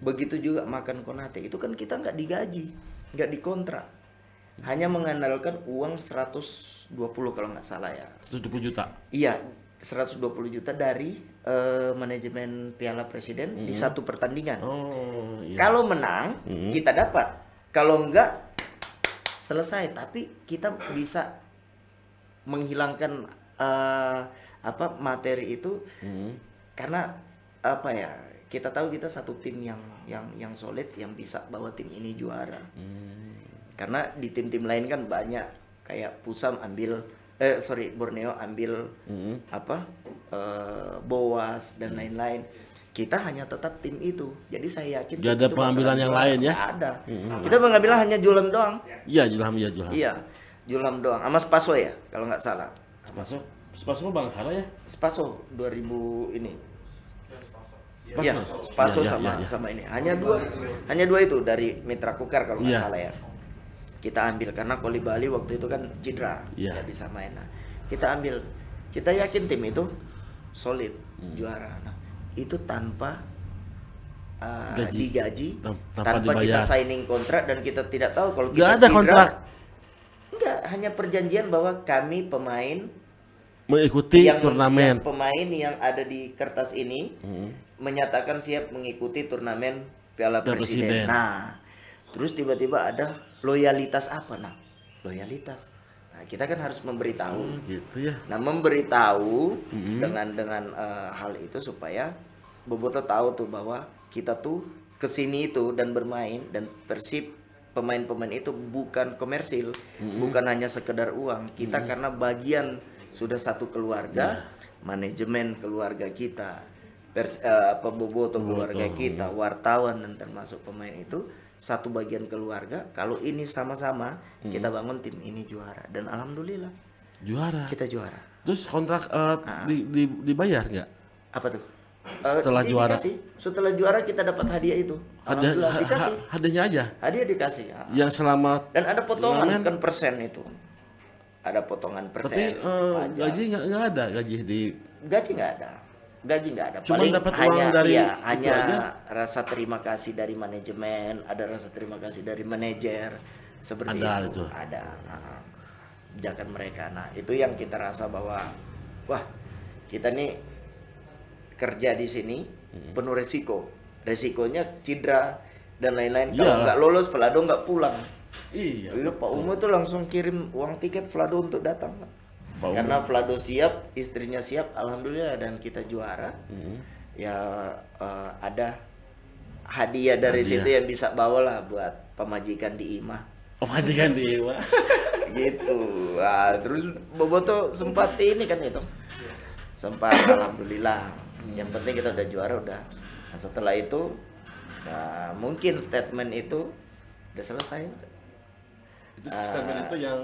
Begitu juga makan Konate. Itu kan kita nggak digaji, nggak dikontrak. Hanya mengandalkan uang 120 kalau nggak salah ya. 120 juta. Iya, 120 juta dari eh, manajemen Piala Presiden di satu pertandingan. Oh, iya. Kalau menang, kita dapat. Kalau enggak, selesai. Tapi kita bisa menghilangkan eh, apa materi itu karena apa ya? Kita tahu kita satu tim yang yang yang solid yang bisa bawa tim ini juara. Karena di tim-tim lain kan banyak kayak Pusam ambil eh sorry Borneo ambil apa eh, Boas dan lain-lain. Kita hanya tetap tim itu. Jadi saya yakin Nggak tim ada pengambilan yang lain ya? Ada. Kita pengambilan hanya Julam doang. Iya, Julham, iya Julham. Iya, Julam doang. Sama Spaso ya kalau nggak salah. Spaso, Spaso mah Bangkara ya? Spaso 2000 ini. Iya, Spaso Iya, iya, sama iya, iya. sama ini. Hanya dua, hanya dua itu dari Mitra Kukar kalau nggak Iya. salah ya. Kita ambil karena Koli Bali waktu itu kan cedera, Iya. nggak bisa main. Nah, kita ambil, kita yakin tim itu solid Hmm. juara. Nah, itu tanpa uh, Gaji. digaji, Tan- tanpa tanpa, kita signing kontrak dan kita tidak tahu kalau kita ada cedera, kontrak. Enggak, hanya perjanjian bahwa kami pemain Mengikuti yang turnamen. yang pemain yang ada di kertas ini menyatakan siap mengikuti turnamen Piala Presiden. Presiden. Nah, terus tiba-tiba ada loyalitas apa nah? Loyalitas. Nah, kita kan harus memberitahu. Oh, gitu ya. Nah, memberitahu dengan dengan eh, hal itu supaya Boboto tahu tuh bahwa kita tuh ke sini itu dan bermain dan Persib pemain-pemain itu bukan komersil, bukan hanya sekedar uang. Kita karena bagian sudah satu keluarga, manajemen keluarga kita, pers, eh, apa Boboto keluarga kita, wartawan dan termasuk pemain itu satu bagian keluarga. Kalau ini sama-sama kita bangun tim ini juara dan alhamdulillah Juara. kita juara. Terus kontrak eh, di, di- dibayar nggak? Apa tuh? Setelah Eh, juara. dikasih. Setelah juara kita dapat hadiah itu. Ada ha- dikasih. ha- hadiahnya aja. Hadiah dikasih. ya. Yang selama Dan ada potongan kan persen itu. Ada potongan persen. tapi eh, pajak. gaji nggak ada gaji di gaji nggak ada. Gaji nggak ada. Cuman dapat uang hanya dari itu hanya aja? rasa terima kasih dari manajemen, ada rasa terima kasih dari manajer seperti Ada itu. itu. Ada. Nah, Pijakan mereka. Nah, itu yang kita rasa bahwa wah, kita nih kerja di sini Hmm. penuh resiko. Resikonya cedera dan lain-lain. Kalau nggak lolos, Vlado nggak pulang. iya Iya, Pak Umo tuh langsung kirim uang tiket Vlado untuk datang. Pak Umo. Karena Vlado siap, istrinya siap, alhamdulillah dan kita juara. Hmm. Ya eh, ada hadiah dari Hadiah. situ yang bisa bawa lah buat pemajikan di Imah. oh majikan di Iwa. [laughs] gitu. Wah, terus Boboto sempat ini kan itu. Sempat alhamdulillah. Yang penting kita udah juara udah. Nah, setelah itu nah, mungkin statement itu udah selesai. itu statement itu yang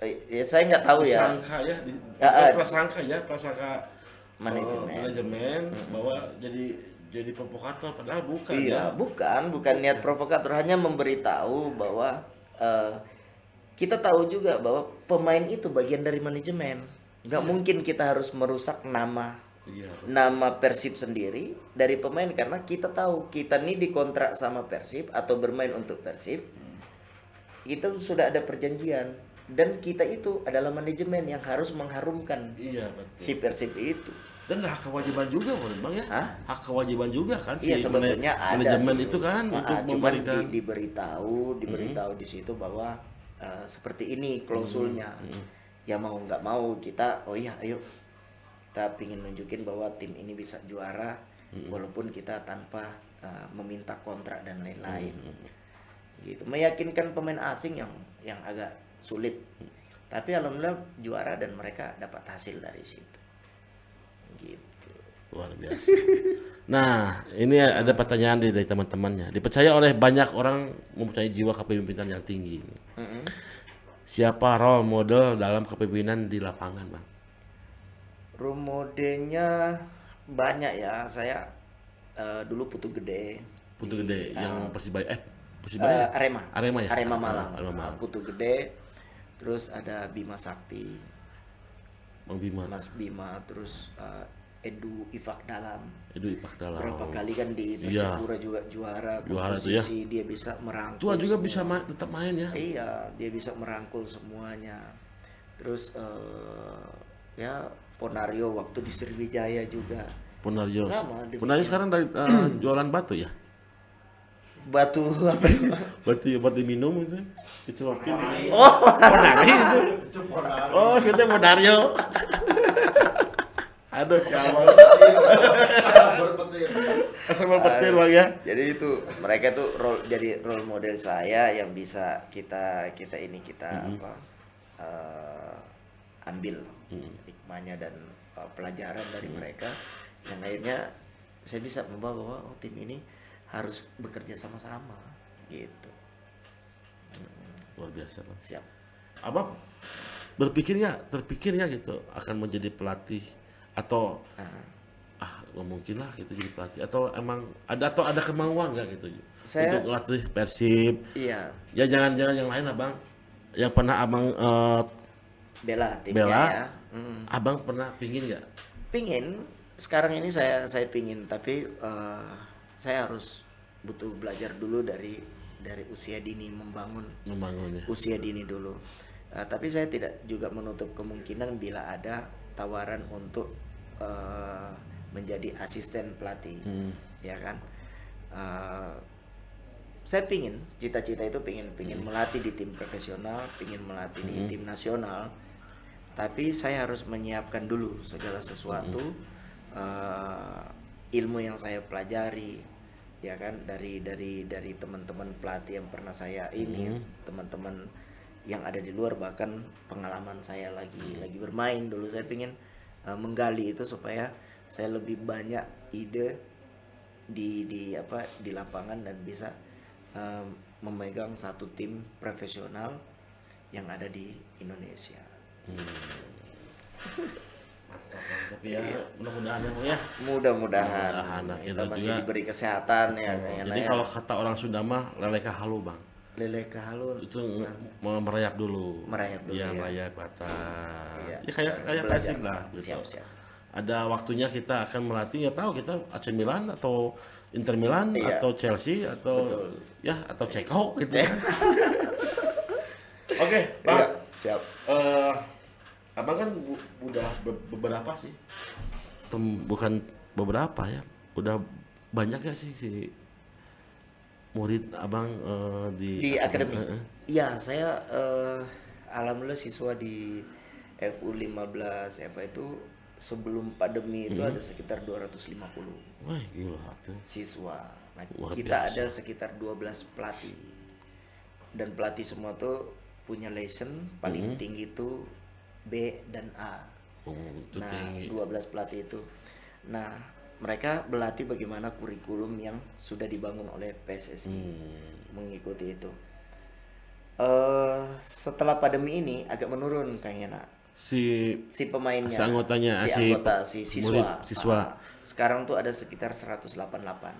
ya saya nggak tahu ya. disangka ya, di, Ya, bukan eh. prasangka ya prasangka Manajemen. eh, manajemen bahwa jadi jadi provokator padahal bukan ya Iya, bukan, bukan niat provokator, hanya memberitahu bahwa eh, kita tahu juga bahwa pemain itu bagian dari manajemen. nggak mungkin kita harus merusak nama Iya. nama Persib sendiri dari pemain karena kita tahu kita nih dikontrak sama Persib atau bermain untuk Persib itu sudah ada perjanjian dan kita itu adalah manajemen yang harus mengharumkan Iya betul. si Persib itu Dan hak kewajiban juga menurut Bang ya. Hah? Hak kewajiban juga kan Iya si sebetulnya ada manajemen itu kan Ah, untuk cuman memberikan Hmm. di- diberitahu diberitahu di situ bahwa eh, seperti ini klausulnya Hmm. ya mau nggak mau kita oh iya ayo kita pingin nunjukin bahwa tim ini bisa juara Hmm. walaupun kita tanpa eh, meminta kontrak dan lain-lain Hmm. gitu meyakinkan pemain asing yang yang agak sulit Hmm. tapi alhamdulillah juara dan mereka dapat hasil dari situ gitu luar biasa. Nah, ini ada pertanyaan dari teman-temannya. Dipercaya oleh banyak orang mempunyai jiwa kepemimpinan yang tinggi. ini. Mm-mm. Siapa role model dalam kepemimpinan di lapangan, Bang? Role modelnya banyak ya. Saya eh, dulu Putu Gede. Putu di- Gede yang Persibaya eh eh, Persibaya. Arema. Arema ya? Arema Malang. Arema Malang. Putu Gede. Terus ada Bima Sakti, Bang Bima. Mas Bima, terus eh, Edu Ifak Dalam. Edu Ipak Dalam. Berapa kali kan di Iya. Persipura juga juara, Juara tuh ya. dia bisa merangkul. Tua juga semua. bisa ma- tetap main ya. Iya, dia bisa merangkul semuanya. Terus eh, ya Ponario waktu di Sriwijaya juga. Ponario. Sama. Ponario sekarang dari eh, [clears throat] jualan batu ya. Batu apa? Batu buat diminum itu. Dicelokin. oh, Ponari itu. Oh, sebetulnya Ponario. Aduh, kamu. Asal petir bang ya. jadi itu mereka tuh role jadi role model saya yang bisa kita kita ini kita apa eh, ambil hikmahnya dan eh, pelajaran dari mereka yang akhirnya saya bisa membawa bahwa oh, tim ini harus bekerja sama-sama gitu. Luar biasa bang. siap. Abang berpikir nggak, terpikir nggak gitu akan menjadi pelatih atau Ah. ah nggak mungkin lah gitu jadi pelatih. Atau emang ada atau ada kemauan nggak gitu? Saya- untuk ngelatih Persib? Iya. Ya jangan-jangan yang lain abang. Yang pernah abang eh, bela timnya Bela. ya. Mm. abang pernah pingin nggak? Pingin. Sekarang ini saya saya pingin tapi eh, saya harus butuh belajar dulu dari dari usia dini membangun membangunnya usia dini dulu. Eh, tapi saya tidak juga menutup kemungkinan bila ada tawaran untuk eh, menjadi asisten pelatih Hmm. ya kan? Eh, saya pingin cita-cita itu pingin pingin melatih di tim profesional pingin melatih di tim nasional. Tapi saya harus menyiapkan dulu segala sesuatu. Eh, ilmu yang saya pelajari ya kan? Dari dari dari teman-teman pelatih yang pernah saya ini teman-teman yang ada di luar bahkan pengalaman saya lagi lagi bermain. Dulu saya pingin eh, menggali itu supaya saya lebih banyak ide di di apa di lapangan dan bisa em, memegang satu tim profesional yang ada di Indonesia. mantap [laughs] mantap ya mudah-mudahan ya ya Mudah-mudahan nah, kita masih juga- diberi kesehatan ya kayaknya jadi ya. kalau kata orang Sunda mah leleka halu bang lele kehalun itu mau merayap dulu Merayap dulu, Iya, ya. merayap ke atas Iya. ya kayak kayak. Persib lah gitu. Siap, siap. ada waktunya kita akan melatih ya tahu kita AC Milan atau Inter Milan Iya. atau Chelsea atau ya atau Ceko gitu [laughs] oke bang Iya, siap. Eh, abang kan bu- udah be- beberapa sih Tem- bukan beberapa ya udah banyak ya sih si murid abang eh, di Di akademi. Eh. Iya, saya eh, alhamdulillah siswa di FU 15 FA itu sebelum pandemi itu Hmm. ada sekitar 250 wah gila siswa. Nah, Luar kita biasa. ada sekitar 12 pelatih. Dan pelatih semua tuh punya lesson paling Hmm. tinggi itu B dan A. Oh, Nah, tinggi 12 pelatih itu. Nah, mereka berlatih bagaimana kurikulum yang sudah dibangun oleh PSSI Hmm. mengikuti itu. eh setelah pandemi ini agak menurun Kang Yana. si Si pemainnya, Si anggotanya, si, si anggota, si murid, siswa. siswa. Ah, sekarang tuh ada sekitar 188.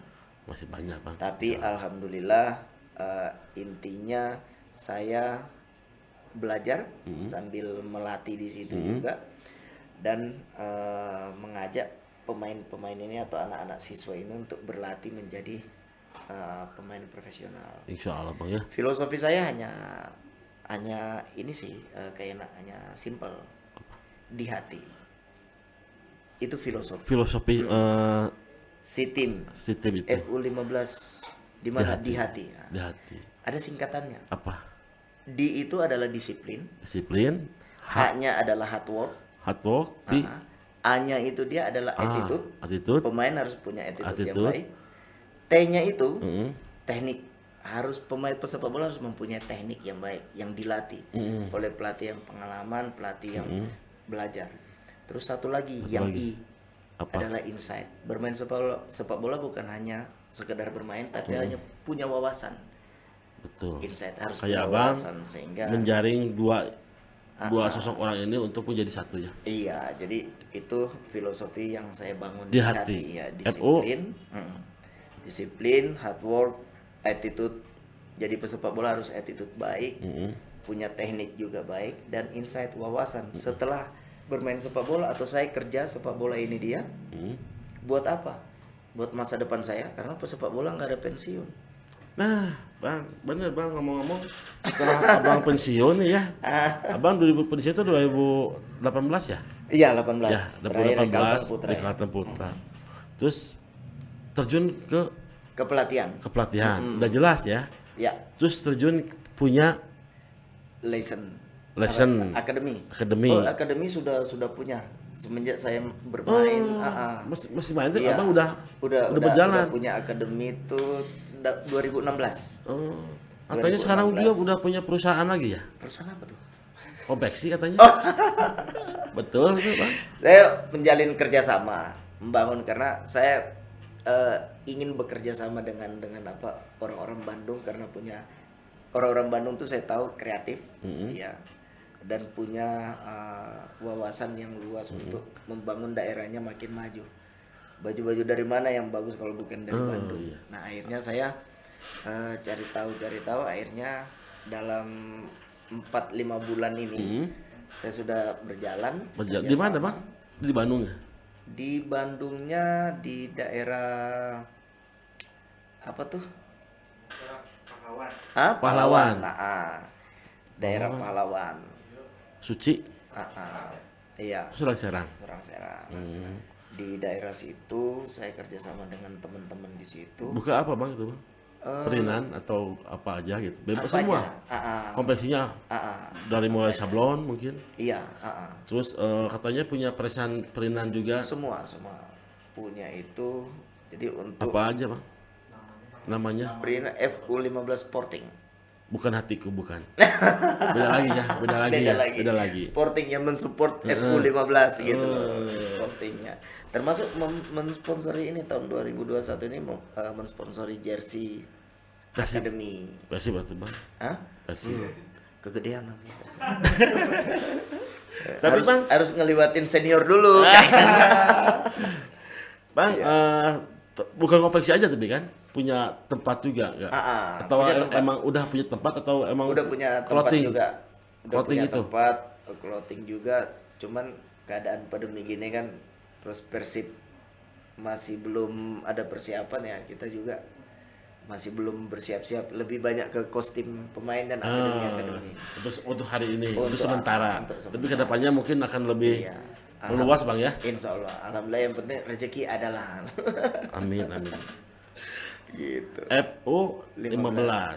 masih banyak bang Tapi alhamdulillah eh, intinya saya belajar Hmm. sambil melatih di situ juga. dan eh, mengajak pemain-pemain ini atau anak-anak siswa ini untuk berlatih menjadi eh, pemain profesional. Insya Allah bang ya. Filosofi saya hanya hanya ini sih eh, kayak na- hanya simple di hati. Itu filosofi. Filosofi eh, Si tim sistem itu FU15 di mana di hati. Di hati. Ada singkatannya. Apa? D itu adalah disiplin, Disiplin, H-nya adalah hard work, hard work, T, A-nya itu dia adalah ah, attitude. attitude, Pemain harus punya attitude, yang Attitude. baik. T-nya itu mm, teknik. Harus pemain pesepak bola harus mempunyai teknik yang baik, yang dilatih Mm. oleh pelatih yang pengalaman, pelatih yang belajar. Terus satu lagi yang lagi. I Apa? adalah insight. Bermain sepak bola, sepak bola bukan hanya sekedar bermain, tapi hanya punya wawasan. Betul. Insight harus Kayak abang sehingga Menjaring dua Ah, dua sosok orang ini untuk menjadi satu ya. Iya, jadi itu filosofi yang saya bangun Di di, hati. hati. ya, disiplin, mm, disiplin, hard work, attitude. Jadi pesepak bola harus attitude baik, Mm-mm. punya teknik juga baik dan insight wawasan. Setelah bermain sepak bola atau saya kerja sepak bola ini dia, Mm. buat apa? Buat masa depan saya karena pesepak bola nggak ada pensiun. Nah, bang, bener bang ngomong-ngomong setelah abang pensiun nih ya, abang 2000 pensiun itu 2018 ya? Iya, 18. Ya, Terakhir di Kalteng 2018 di ya. Kalteng Putra. Terus terjun ke Kepelatihan. kepelatihan, udah jelas ya. Ya, Terus terjun punya lesson. lesson Akademi. akademi. Oh, akademi sudah sudah punya semenjak saya bermain. Oh, ah, ah. Masih, masih main tuh Iya. abang udah udah udah berjalan. udah punya akademi itu da- 2016. Oh, katanya sekarang juga udah punya perusahaan lagi ya? Perusahaan apa tuh? Konveksi katanya. Oh. [laughs] Betul itu bang. Saya menjalin kerjasama, membangun karena saya eh, ingin bekerja sama dengan dengan apa orang-orang Bandung karena punya orang-orang Bandung tuh saya tahu kreatif, ya dan punya eh, wawasan yang luas untuk membangun daerahnya makin maju. Baju-baju dari mana yang bagus kalau bukan dari Oh, Bandung? iya. Nah akhirnya saya eh, cari tahu cari tahu akhirnya dalam 4-5 bulan ini saya sudah berjalan. Berja- kerja Di mana bang? Di Bandung ya? Di Bandungnya di daerah apa tuh? Ah, Pahlawan. Nah, ah. daerah Pahlawan. Suci, Ah, ah. Iya, Surang Serang. Serang Serang. Hmm. Di daerah situ saya kerjasama dengan teman-teman di situ. Buka apa bang itu bang? Eh, Perinan atau apa aja gitu? Bebas semua. aja? Ah, ah. Kompleksinya Ah, ah. dari mulai sablon mungkin. Iya, ah, ah. Terus eh, katanya punya perisan perinan juga. semua semua punya itu. Jadi untuk Apa aja bang? Namanya? Brina FU15 Sporting. Bukan hatiku bukan. [laughs] Beda lagi ya, beda lagi beda ya, lagi. beda lagi. Sporting yang mensupport FU15 gitu loh, sportingnya. Termasuk mensponsori ini tahun 2021 ini eh, mensponsori jersey Kasih. Academy. Kasih batu bang. Hah? Kasih. Kegedean nanti. [laughs] Tapi harus, bang, harus ngeliwatin senior dulu. [laughs] bang, Iya. t- bukan kompleksi aja tapi kan punya tempat juga nggak? Ah, ah, atau punya em- tempat. emang udah punya tempat atau emang udah punya tempat clothing? juga. Udah Clothing punya itu? tempat eh, clothing juga. Cuman keadaan pandemi gini kan terus Persib masih belum ada persiapan ya kita juga masih belum bersiap-siap lebih banyak ke kostum pemain dan akademi Ah, akademi untuk untuk hari ini, untuk, Untuk- sementara. untuk Tapi ke depannya mungkin akan lebih Iya. meluas bang ya. Insya Allah alhamdulillah yang penting rezeki adalah Amin amin. Gitu FU 15. Ah.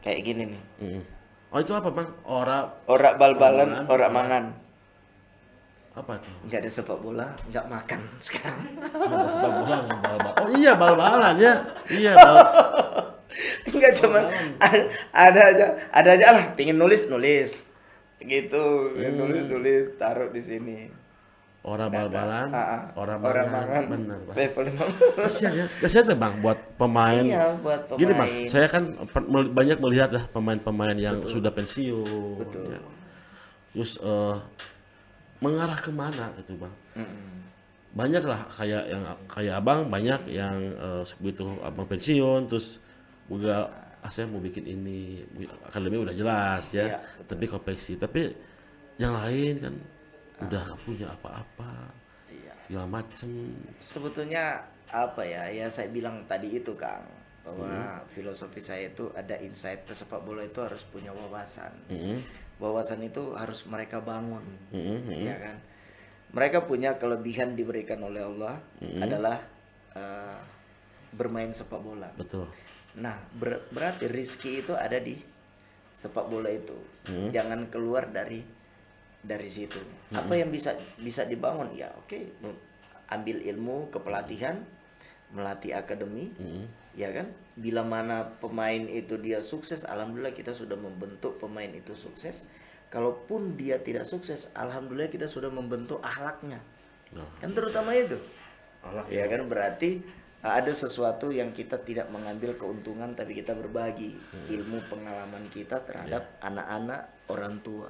kayak gini nih Mm. Oh itu apa bang? Ora orak bal-balan orak mangan apa tuh? nggak ada sepak bola nggak makan [laughs] sekarang Ada sepak bola, nggak bal-bal. Oh iya bal-balan ya. Iya bal. [laughs] Enggak cuman a- ada aja, ada aja lah pingin nulis nulis gitu, Hmm. nulis nulis taruh di sini. Ora bal-balan, Ah, ah. ora Orang mangan. mangan. Bener bang. Level. Kasihan ya, kasihan tuh bang buat pemain. Iya buat pemain. Gini bang, saya kan banyak melihat lah pemain-pemain yang sudah pensiun. Betul. ya. Terus eh, mengarah ke mana gitu bang? Mm-mm. Banyak lah kayak yang kayak abang banyak yang eh, begitu abang pensiun terus juga ah, saya mau bikin ini akademi udah jelas ya, Iya, tapi konveksi tapi yang lain kan udah nggak punya apa-apa Iya. segala macem Sebetulnya apa ya? Ya saya bilang tadi itu Kang bahwa Hmm. filosofi saya itu ada insight pesepak bola itu harus punya wawasan. Mm-mm. Wawasan itu harus mereka bangun, mm-mm. ya kan? Mereka punya kelebihan diberikan oleh Allah Hmm. adalah eh, bermain sepak bola. betul Nah, ber- berarti rizki itu ada di sepak bola itu. Hmm. Jangan keluar dari dari situ. Apa yang bisa bisa dibangun? Ya, oke, m- ambil ilmu kepelatihan, melatih akademi, Mm-mm. ya kan? Bila mana pemain itu dia sukses, alhamdulillah kita sudah membentuk pemain itu sukses. Kalaupun dia tidak sukses, alhamdulillah kita sudah membentuk akhlaknya. Nah, Kan terutama itu. Akhlak Ya kan berarti ada sesuatu yang kita tidak mengambil keuntungan tapi kita berbagi ilmu pengalaman kita terhadap anak-anak orang tua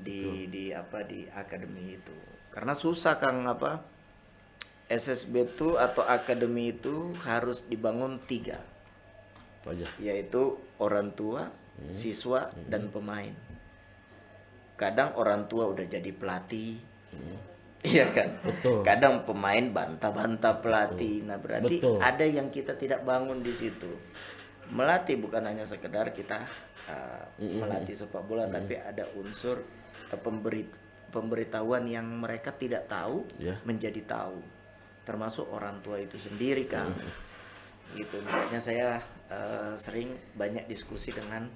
di di apa di akademi itu. Karena susah Kang apa SSB itu atau akademi itu harus dibangun tiga yaitu orang tua, siswa dan pemain. Kadang orang tua udah jadi pelatih. Iya kan? Betul. Kadang pemain bantah-bantah pelatih. Nah, berarti Betul. ada yang kita tidak bangun di situ. Melatih bukan hanya sekedar kita uh, melatih sepak bola tapi ada unsur pemberi pemberitahuan yang mereka tidak tahu Ya. menjadi tahu. Termasuk orang tua itu sendiri, Kang gitu. Makanya saya eh, sering banyak diskusi dengan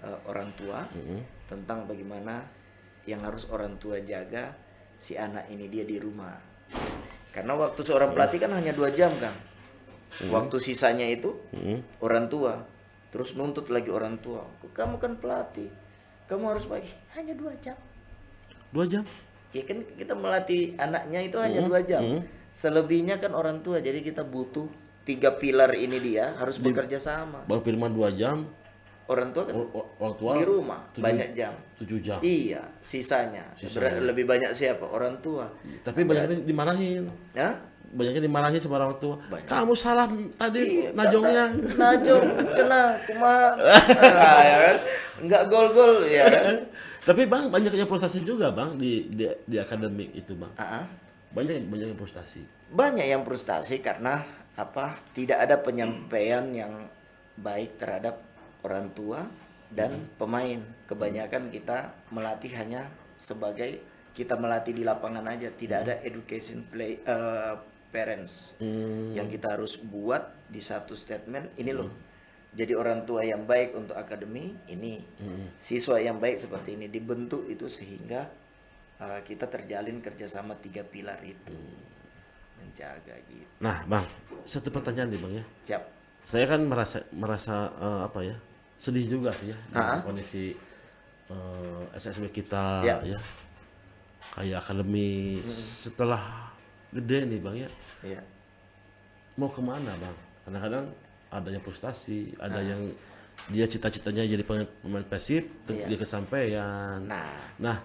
eh, orang tua tentang bagaimana yang harus orang tua jaga si anak ini dia di rumah. Karena waktu seorang pelatih kan hanya dua jam kang. Waktu sisanya itu Mm-mm. orang tua. Terus nuntut lagi orang tua kamu kan pelatih? Kamu harus pakai hanya dua jam dua jam? Ya kan kita melatih anaknya itu hanya dua jam. Selebihnya kan orang tua jadi kita butuh tiga pilar ini dia harus bekerja sama. Bang Firman dua jam. Orang tua kan o- orang tua di rumah tujuh- banyak jam. tujuh jam. Iya sisanya. Sebenarnya lebih banyak siapa? Orang tua. Tapi banyaknya dimarahin. Ya banyaknya dimarahin sama orang tua. Banyak. kamu salah tadi Iya, najongnya. kata, najong kena kumaha [laughs] nah, ya kan? Nggak gol gol ya kan [laughs] tapi bang banyak yang frustasi juga bang di di, di akademik itu bang. Ah. banyak banyak yang frustasi. Banyak yang frustasi karena apa tidak ada penyampaian yang baik terhadap orang tua dan pemain. Kebanyakan kita melatih hanya sebagai kita melatih di lapangan aja. Tidak ada education play eh, parents Hmm, yang kita harus buat di satu statement ini loh jadi orang tua yang baik untuk akademi ini siswa yang baik seperti ini dibentuk itu sehingga uh, kita terjalin kerjasama tiga pilar itu. Menjaga gitu. Nah bang satu pertanyaan nih bang ya. Siap. Saya kan merasa merasa eh, apa ya sedih juga sih ya dengan kondisi eh, SSB kita Ya. ya. Kayak akademi setelah gede nih bang ya. Ya. Mau ke mana bang? Kadang-kadang ada yang frustasi ada yang dia cita-citanya jadi pemain, pemain ter- Iya. dia kesampaian. Nah. Nah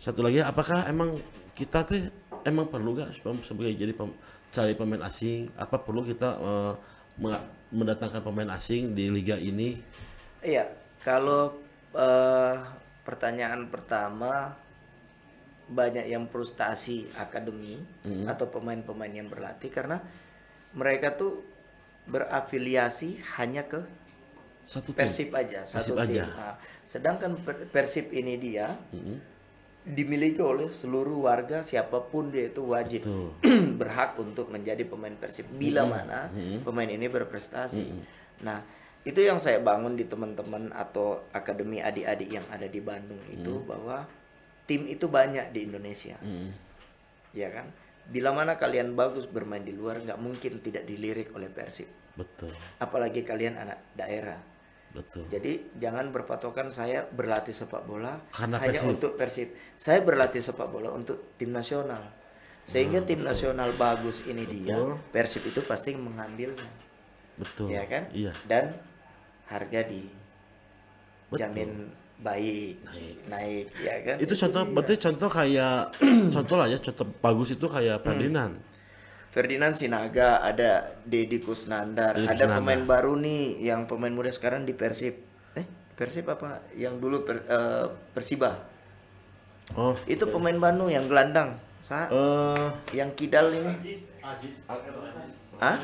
satu lagi apakah emang kita tuh emang perlu gak sebagai jadi pem- cari pemain asing? Apa perlu kita menga- mendatangkan pemain asing di liga ini? Iya kalau eh, pertanyaan pertama banyak yang frustasi akademi atau pemain-pemain yang berlatih karena mereka tuh berafiliasi hanya ke satu tim Persib aja satu Persib tim. aja. Nah, sedangkan Per- Persib ini dia Mm-mm. dimiliki oleh seluruh warga siapa pun dia itu wajib [clears throat] berhak untuk menjadi pemain Persib bila mana pemain ini berprestasi. Nah, itu yang saya bangun di teman-teman atau akademi adik-adik yang ada di Bandung itu bahwa tim itu banyak di Indonesia. Mm. Ya kan? Bila mana kalian bagus bermain di luar nggak mungkin tidak dilirik oleh Persib. betul Apalagi kalian anak daerah. betul Jadi jangan berpatokan saya berlatih sepak bola Karena hanya Persib. untuk Persib. Saya berlatih sepak bola untuk tim nasional. Sehingga tim nasional bagus ini dia, Betul. Persib itu pasti mengambilnya. betul Ya kan? iya Dan harga di jamin baik, Naik. naik, ya kan? itu contoh berarti contoh kayak [clears throat] contoh lah ya contoh bagus itu kayak Hmm. Ferdinand Ferdinand Sinaga, ada Deddy Kusnandar, Deddy ada Kusnandar. pemain baru nih yang pemain muda sekarang di Persib. Eh, Persib apa? Yang dulu per- eh, Persiba. Oh. Itu pemain Bandung yang gelandang. Sa Eh, yang kidal ini. Hah?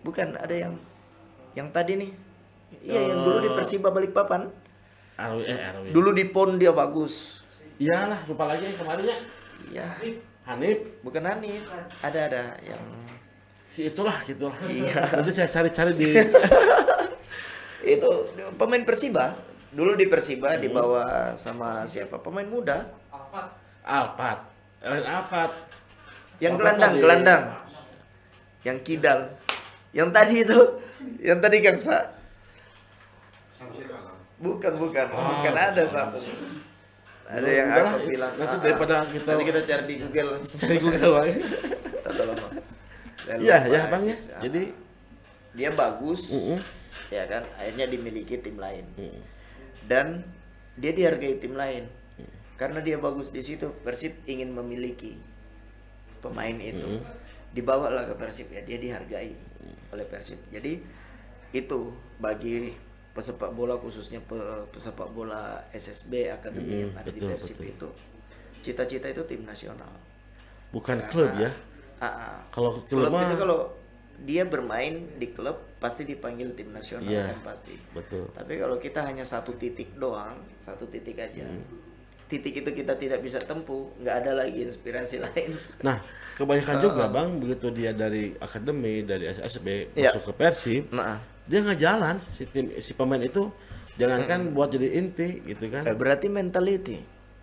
Bukan, ada yang yang tadi nih. Iya, yang dulu di Persiba Balikpapan. Arwi, eh Arwi. Dulu di PON dia bagus. Iyalah, lupa lagi yang kemarinnya. Iya. Hanif, Bukan Hanif. Ada ada yang si itulah gitu lah. Iya. [laughs] Nanti saya cari-cari di [laughs] itu pemain Persiba. Dulu di Persiba dibawa sama siapa? Pemain muda. Alpat. Eh, Alpat. Yang Alpat gelandang, tadi. gelandang. Yang kidal. Yang tadi itu, yang tadi Kang Sa. Bukan, bukan. Bukan ada satu. Ada yang aku bilang. nanti ah, ah. daripada kita- Nanti kita cari di Google. [laughs] Cari Google Bang. Saya Iya, ya Bang ya. Ah. Jadi dia bagus. Mm-mm. Ya kan? Akhirnya dimiliki tim lain. Mm. Dan dia dihargai tim lain. Karena dia bagus di situ, Persib ingin memiliki pemain itu. Dibawalah ke Persib ya, dia dihargai oleh Persib. Jadi itu bagi pesepak bola khususnya pe- pesepak bola SSB akademi yang ada di betul, Persib betul. itu. Cita-cita itu tim nasional. bukan klub ya. Ah, ah. Kalau klub klub mah- itu kalau dia bermain di klub pasti dipanggil tim nasional Iya. kan pasti. Betul. Tapi kalau kita hanya satu titik doang, satu titik aja. Hmm. Titik itu kita tidak bisa tempuh, nggak ada lagi inspirasi [laughs] lain. Nah, kebanyakan juga Bang begitu dia dari akademi, dari SSB Iya. masuk ke Persib, Nah, dia nggak jalan si tim si pemain itu jangankan buat jadi inti gitu kan. eh, berarti mentality,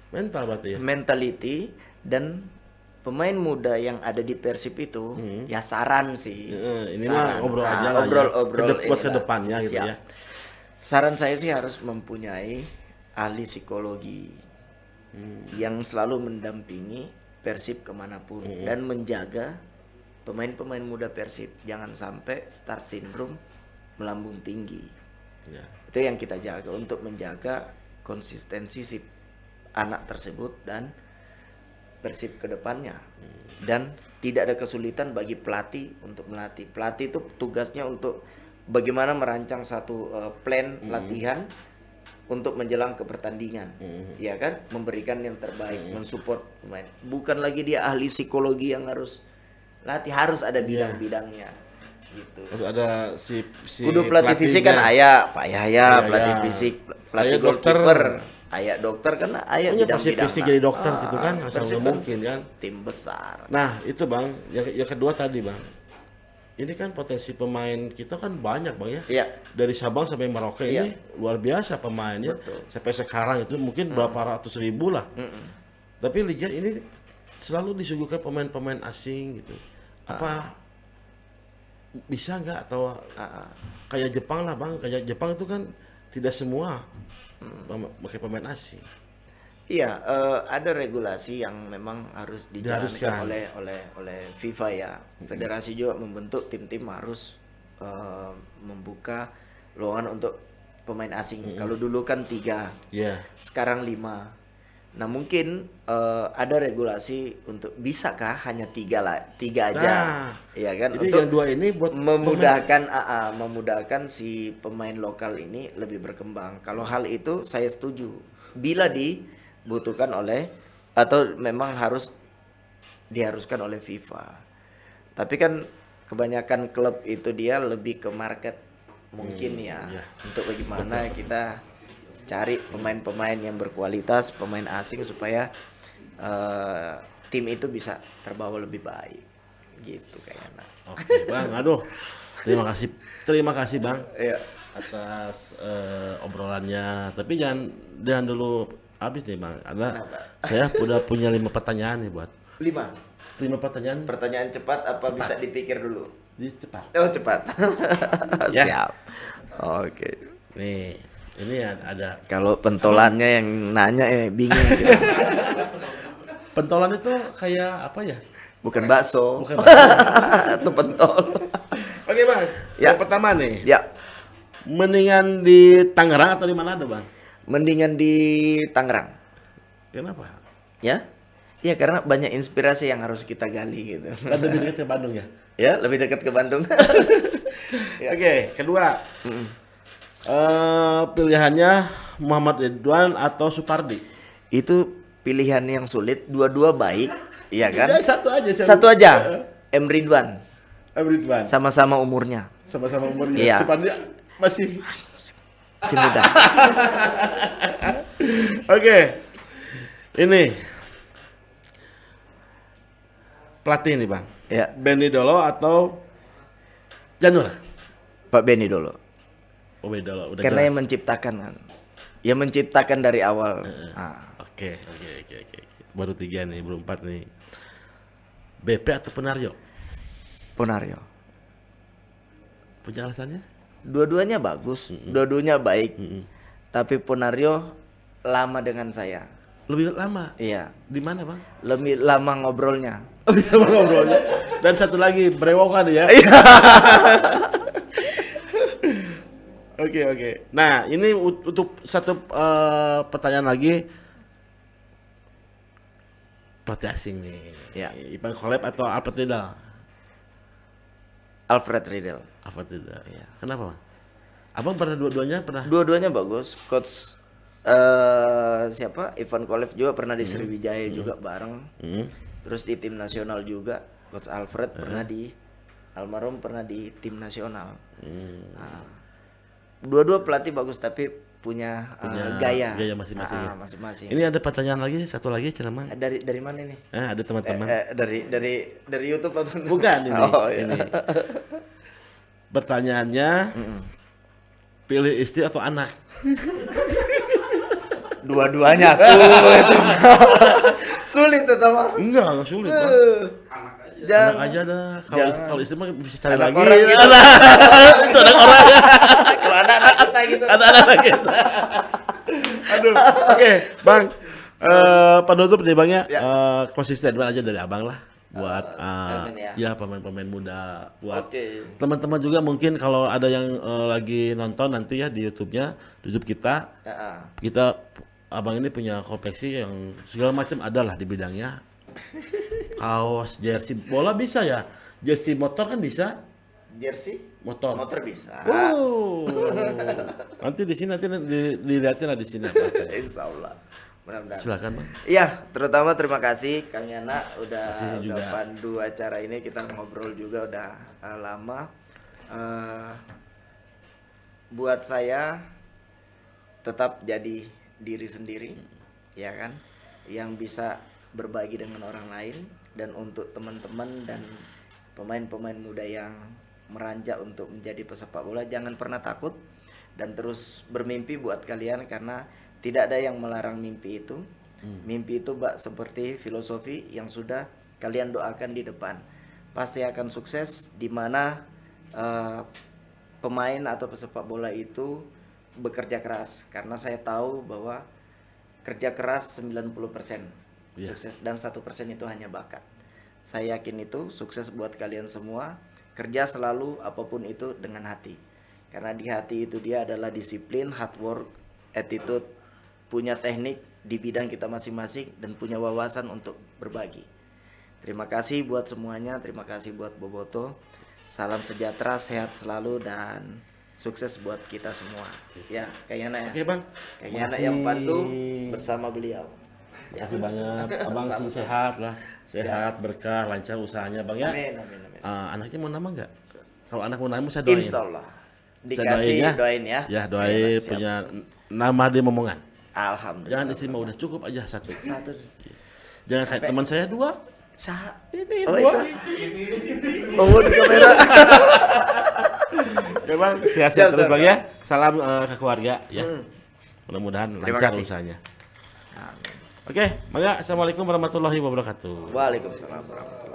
Mental berarti ya. mentality dan pemain muda yang ada di Persib itu, ya saran sih. Eh, ini Saran. mah obrol Nah, aja lah obrol, ya. obrol Kedep- buat inilah. ke depannya gitu Siap. ya. Saran saya sih harus mempunyai ahli psikologi Hmm. yang selalu mendampingi Persib ke mana pun Hmm. dan menjaga pemain-pemain muda Persib jangan sampai star syndrome melambung tinggi. Ya. Itu yang kita jaga untuk menjaga konsistensi si anak tersebut dan Persib ke depannya. Dan tidak ada kesulitan bagi pelatih untuk melatih. Pelatih itu tugasnya untuk bagaimana merancang satu eh, plan latihan untuk menjelang ke pertandingan. Ya kan? Memberikan yang terbaik, mensupport pemain. Bukan lagi dia ahli psikologi yang harus latih, harus ada bidang-bidangnya. Gitu. Terus ada si si Kudu pelatih fisik kan ayah, Pak Yahya, Iya, pelatih iya. fisik, pelatih Ayah dokter. goalkeeper, ayah dokter kan ayah Punya pasti bidang. fisik jadi dokter gitu kan, asal Persib nggak mungkin kan. Tim besar. Nah, itu Bang, yang, yang kedua tadi Bang. Ini kan potensi pemain kita kan banyak Bang ya. Iya. Dari Sabang sampai Merauke Iya. ini luar biasa pemainnya. Sampai sekarang itu mungkin berapa ratus ribu lah. Tapi liga ini selalu disuguhkan pemain-pemain asing gitu. Apa bisa nggak atau ah. kayak Jepang lah Bang, kayak Jepang itu kan tidak semua pem- pakai pemain asing. Iya, eh, ada regulasi yang memang harus dijalankan oleh oleh oleh FIFA ya. Federasi juga membentuk tim-tim harus eh, membuka lowongan untuk pemain asing. Kalau dulu kan tiga, Ya. sekarang lima. Nah mungkin eh, ada regulasi untuk bisakah hanya tiga lah, tiga aja, Nah, ya kan? Jadi untuk yang dua ini buat memudahkan ah, ah, memudahkan si pemain lokal ini lebih berkembang. Kalau hal itu saya setuju. Bila dibutuhkan oleh atau memang harus diharuskan oleh FIFA. Tapi kan kebanyakan klub itu dia lebih ke market mungkin ya. iya. Untuk bagaimana kita cari pemain-pemain yang berkualitas, pemain asing supaya eh, tim itu bisa terbawa lebih baik. Gitu kayaknya. Oke, Bang. Aduh. Terima kasih. Terima kasih, Bang. Iya. atas eh, obrolannya. Tapi jangan jangan dulu habis nih, Bang. Karena saya udah punya lima pertanyaan nih buat. Lima. Lima pertanyaan Pertanyaan cepat apa bisa dipikir dulu? di cepat. Oh cepat. Ya. [laughs] Siap. Oke. Nih, ini ada, ada Kalau pentolannya yang nanya eh bingung. gitu. [laughs] pentolan itu kayak apa ya? Bukan bakso. Bukan [laughs] bakso. Itu pentol. Oke, Bang. Ya. Yang pertama nih, ya. mendingan di Tangerang atau di Manado, Bang? Mendingan di Tangerang. Kenapa? Ya. Iya karena banyak inspirasi yang harus kita gali gitu. Lebih dekat ke Bandung ya. ya lebih dekat ke Bandung. [laughs] Oke, kedua. Eh pilihannya Muhammad Ridwan atau Supardi? itu pilihan yang sulit, dua-dua baik, iya kan? Ya, satu aja. Satu aja. M Ridwan, Ridwan. sama-sama umurnya, Sama-sama umurnya. Iya. Si Pandi masih si muda. [laughs] Oke. Ini pelatih nih, Bang. ya, Benny Dolo atau Janur? Pak Benny dulu. Oh, Benny Dolo udah Karena jelas. yang menciptakan kan. Ya menciptakan dari awal. Ah, Oke, oke, oke, oke. Baru tiga nih, belum empat nih. BP atau Penario? Ponario. Punya alasannya? Dua-duanya bagus, dua-duanya baik. Mm-mm. Tapi Ponario lama dengan saya. Lebih lama. Iya, Di mana, Bang? lebih lama ngobrolnya. [laughs] Lebih lama ngobrolnya. Dan satu lagi, brewokan ya. [laughs] Oke, oke. Nah, ini untuk satu eh, pertanyaan lagi. Pelatih asing nih. Ya. Ivan Kolep atau Alfred Riedel? Alfred Riedel. Alfred Riedel. Iya. Kenapa, Bang? Abang pernah dua-duanya pernah? Dua-duanya bagus. Coach eh siapa? Ivan Kolev juga pernah di Sriwijaya juga bareng. Hmm. Terus di tim nasional juga. Coach Alfred pernah di almarhum pernah di tim nasional. Hmm. Nah, dua-dua pelatih bagus tapi punya, eh, Punya gaya gaya masing-masing. Ah, masing-masing. Ini ada pertanyaan lagi, satu lagi, Cenamang. dari dari mana nih? Eh, ada teman-teman. Eh, dari dari dari YouTube atau Bukan ini. Oh, iya. ini. Pertanyaannya, pilih istri atau anak? [laughs] Dua-duanya tuh. [laughs] itu. Sulit tetap. Enggak, enggak sulit. Bang. Jangan. Anak aja dah. Kalau kalau istri mah bisa cari Anak lagi. orang gitu. Anak. [laughs] Itu anak orang. [laughs] Kalau anak-anak kita gitu. Anak-anak kita. Aduh. Oke, Bang. Eh penutup nih Bang ya. Eh, closing statement aja dari Abang lah buat eh, pemain ya. ya pemain-pemain muda buat Oke. teman-teman juga mungkin kalau ada yang eh, lagi nonton nanti ya di YouTube-nya, di YouTube kita Ya, ah. kita abang ini punya koleksi yang segala macam ada lah di bidangnya [laughs] kaos jersey bola bisa ya jersey motor kan bisa Jersey? motor Motor bisa. Wow. [laughs] nanti di sini nanti di- dilihatin lah di sini apa. [laughs] Insya Allah. Mudah-mudahan. silakan bang Iya, terutama terima kasih Kang Yana udah, udah juga. pandu acara ini kita ngobrol juga udah eh, lama. Eh, buat saya tetap jadi diri sendiri, ya kan, yang bisa berbagi dengan orang lain dan untuk teman-teman dan pemain-pemain muda yang meranjak untuk menjadi pesepak bola jangan pernah takut dan terus bermimpi buat kalian karena tidak ada yang melarang mimpi itu. Mimpi itu bak seperti filosofi yang sudah kalian doakan di depan. Pasti akan sukses di mana eh, pemain atau pesepak bola itu bekerja keras karena saya tahu bahwa kerja keras 90% Iya. sukses dan satu persen itu hanya bakat. Saya yakin itu sukses buat kalian semua. Kerja selalu apa pun itu dengan hati. Karena di hati itu dia adalah disiplin, hard work, attitude, punya teknik di bidang kita masing-masing dan punya wawasan untuk berbagi. Terima kasih buat semuanya, terima kasih buat Boboto. Salam sejahtera, sehat selalu dan sukses buat kita semua. Ya, kayaknya ya. oke bang Kayaknya anak Makasih. yang pandu bersama beliau. Terima kasih banget [laughs] abang sih sehat lah sehat berkah lancar usahanya bang ya Amin, amin, amin. Eh, anaknya mau nama nggak kalau anak mau nama saya doain Insya Allah. Saya Dikasih doain ya. doain ya. ya doain siap. punya nama dia momongan Alhamdulillah. jangan istri mah udah cukup aja satu Satu. jangan kayak teman saya dua Sa. ini Oh, dua itu. Oh, di kamera. [laughs] ya bang sehat-sehat Siap, terus siap, bang ya salam eh, ke keluarga ya mudah-mudahan Terima lancar usahanya. Oke bang ya assalamualaikum warahmatullahi wabarakatuh. Waalaikumsalam warahmatullahi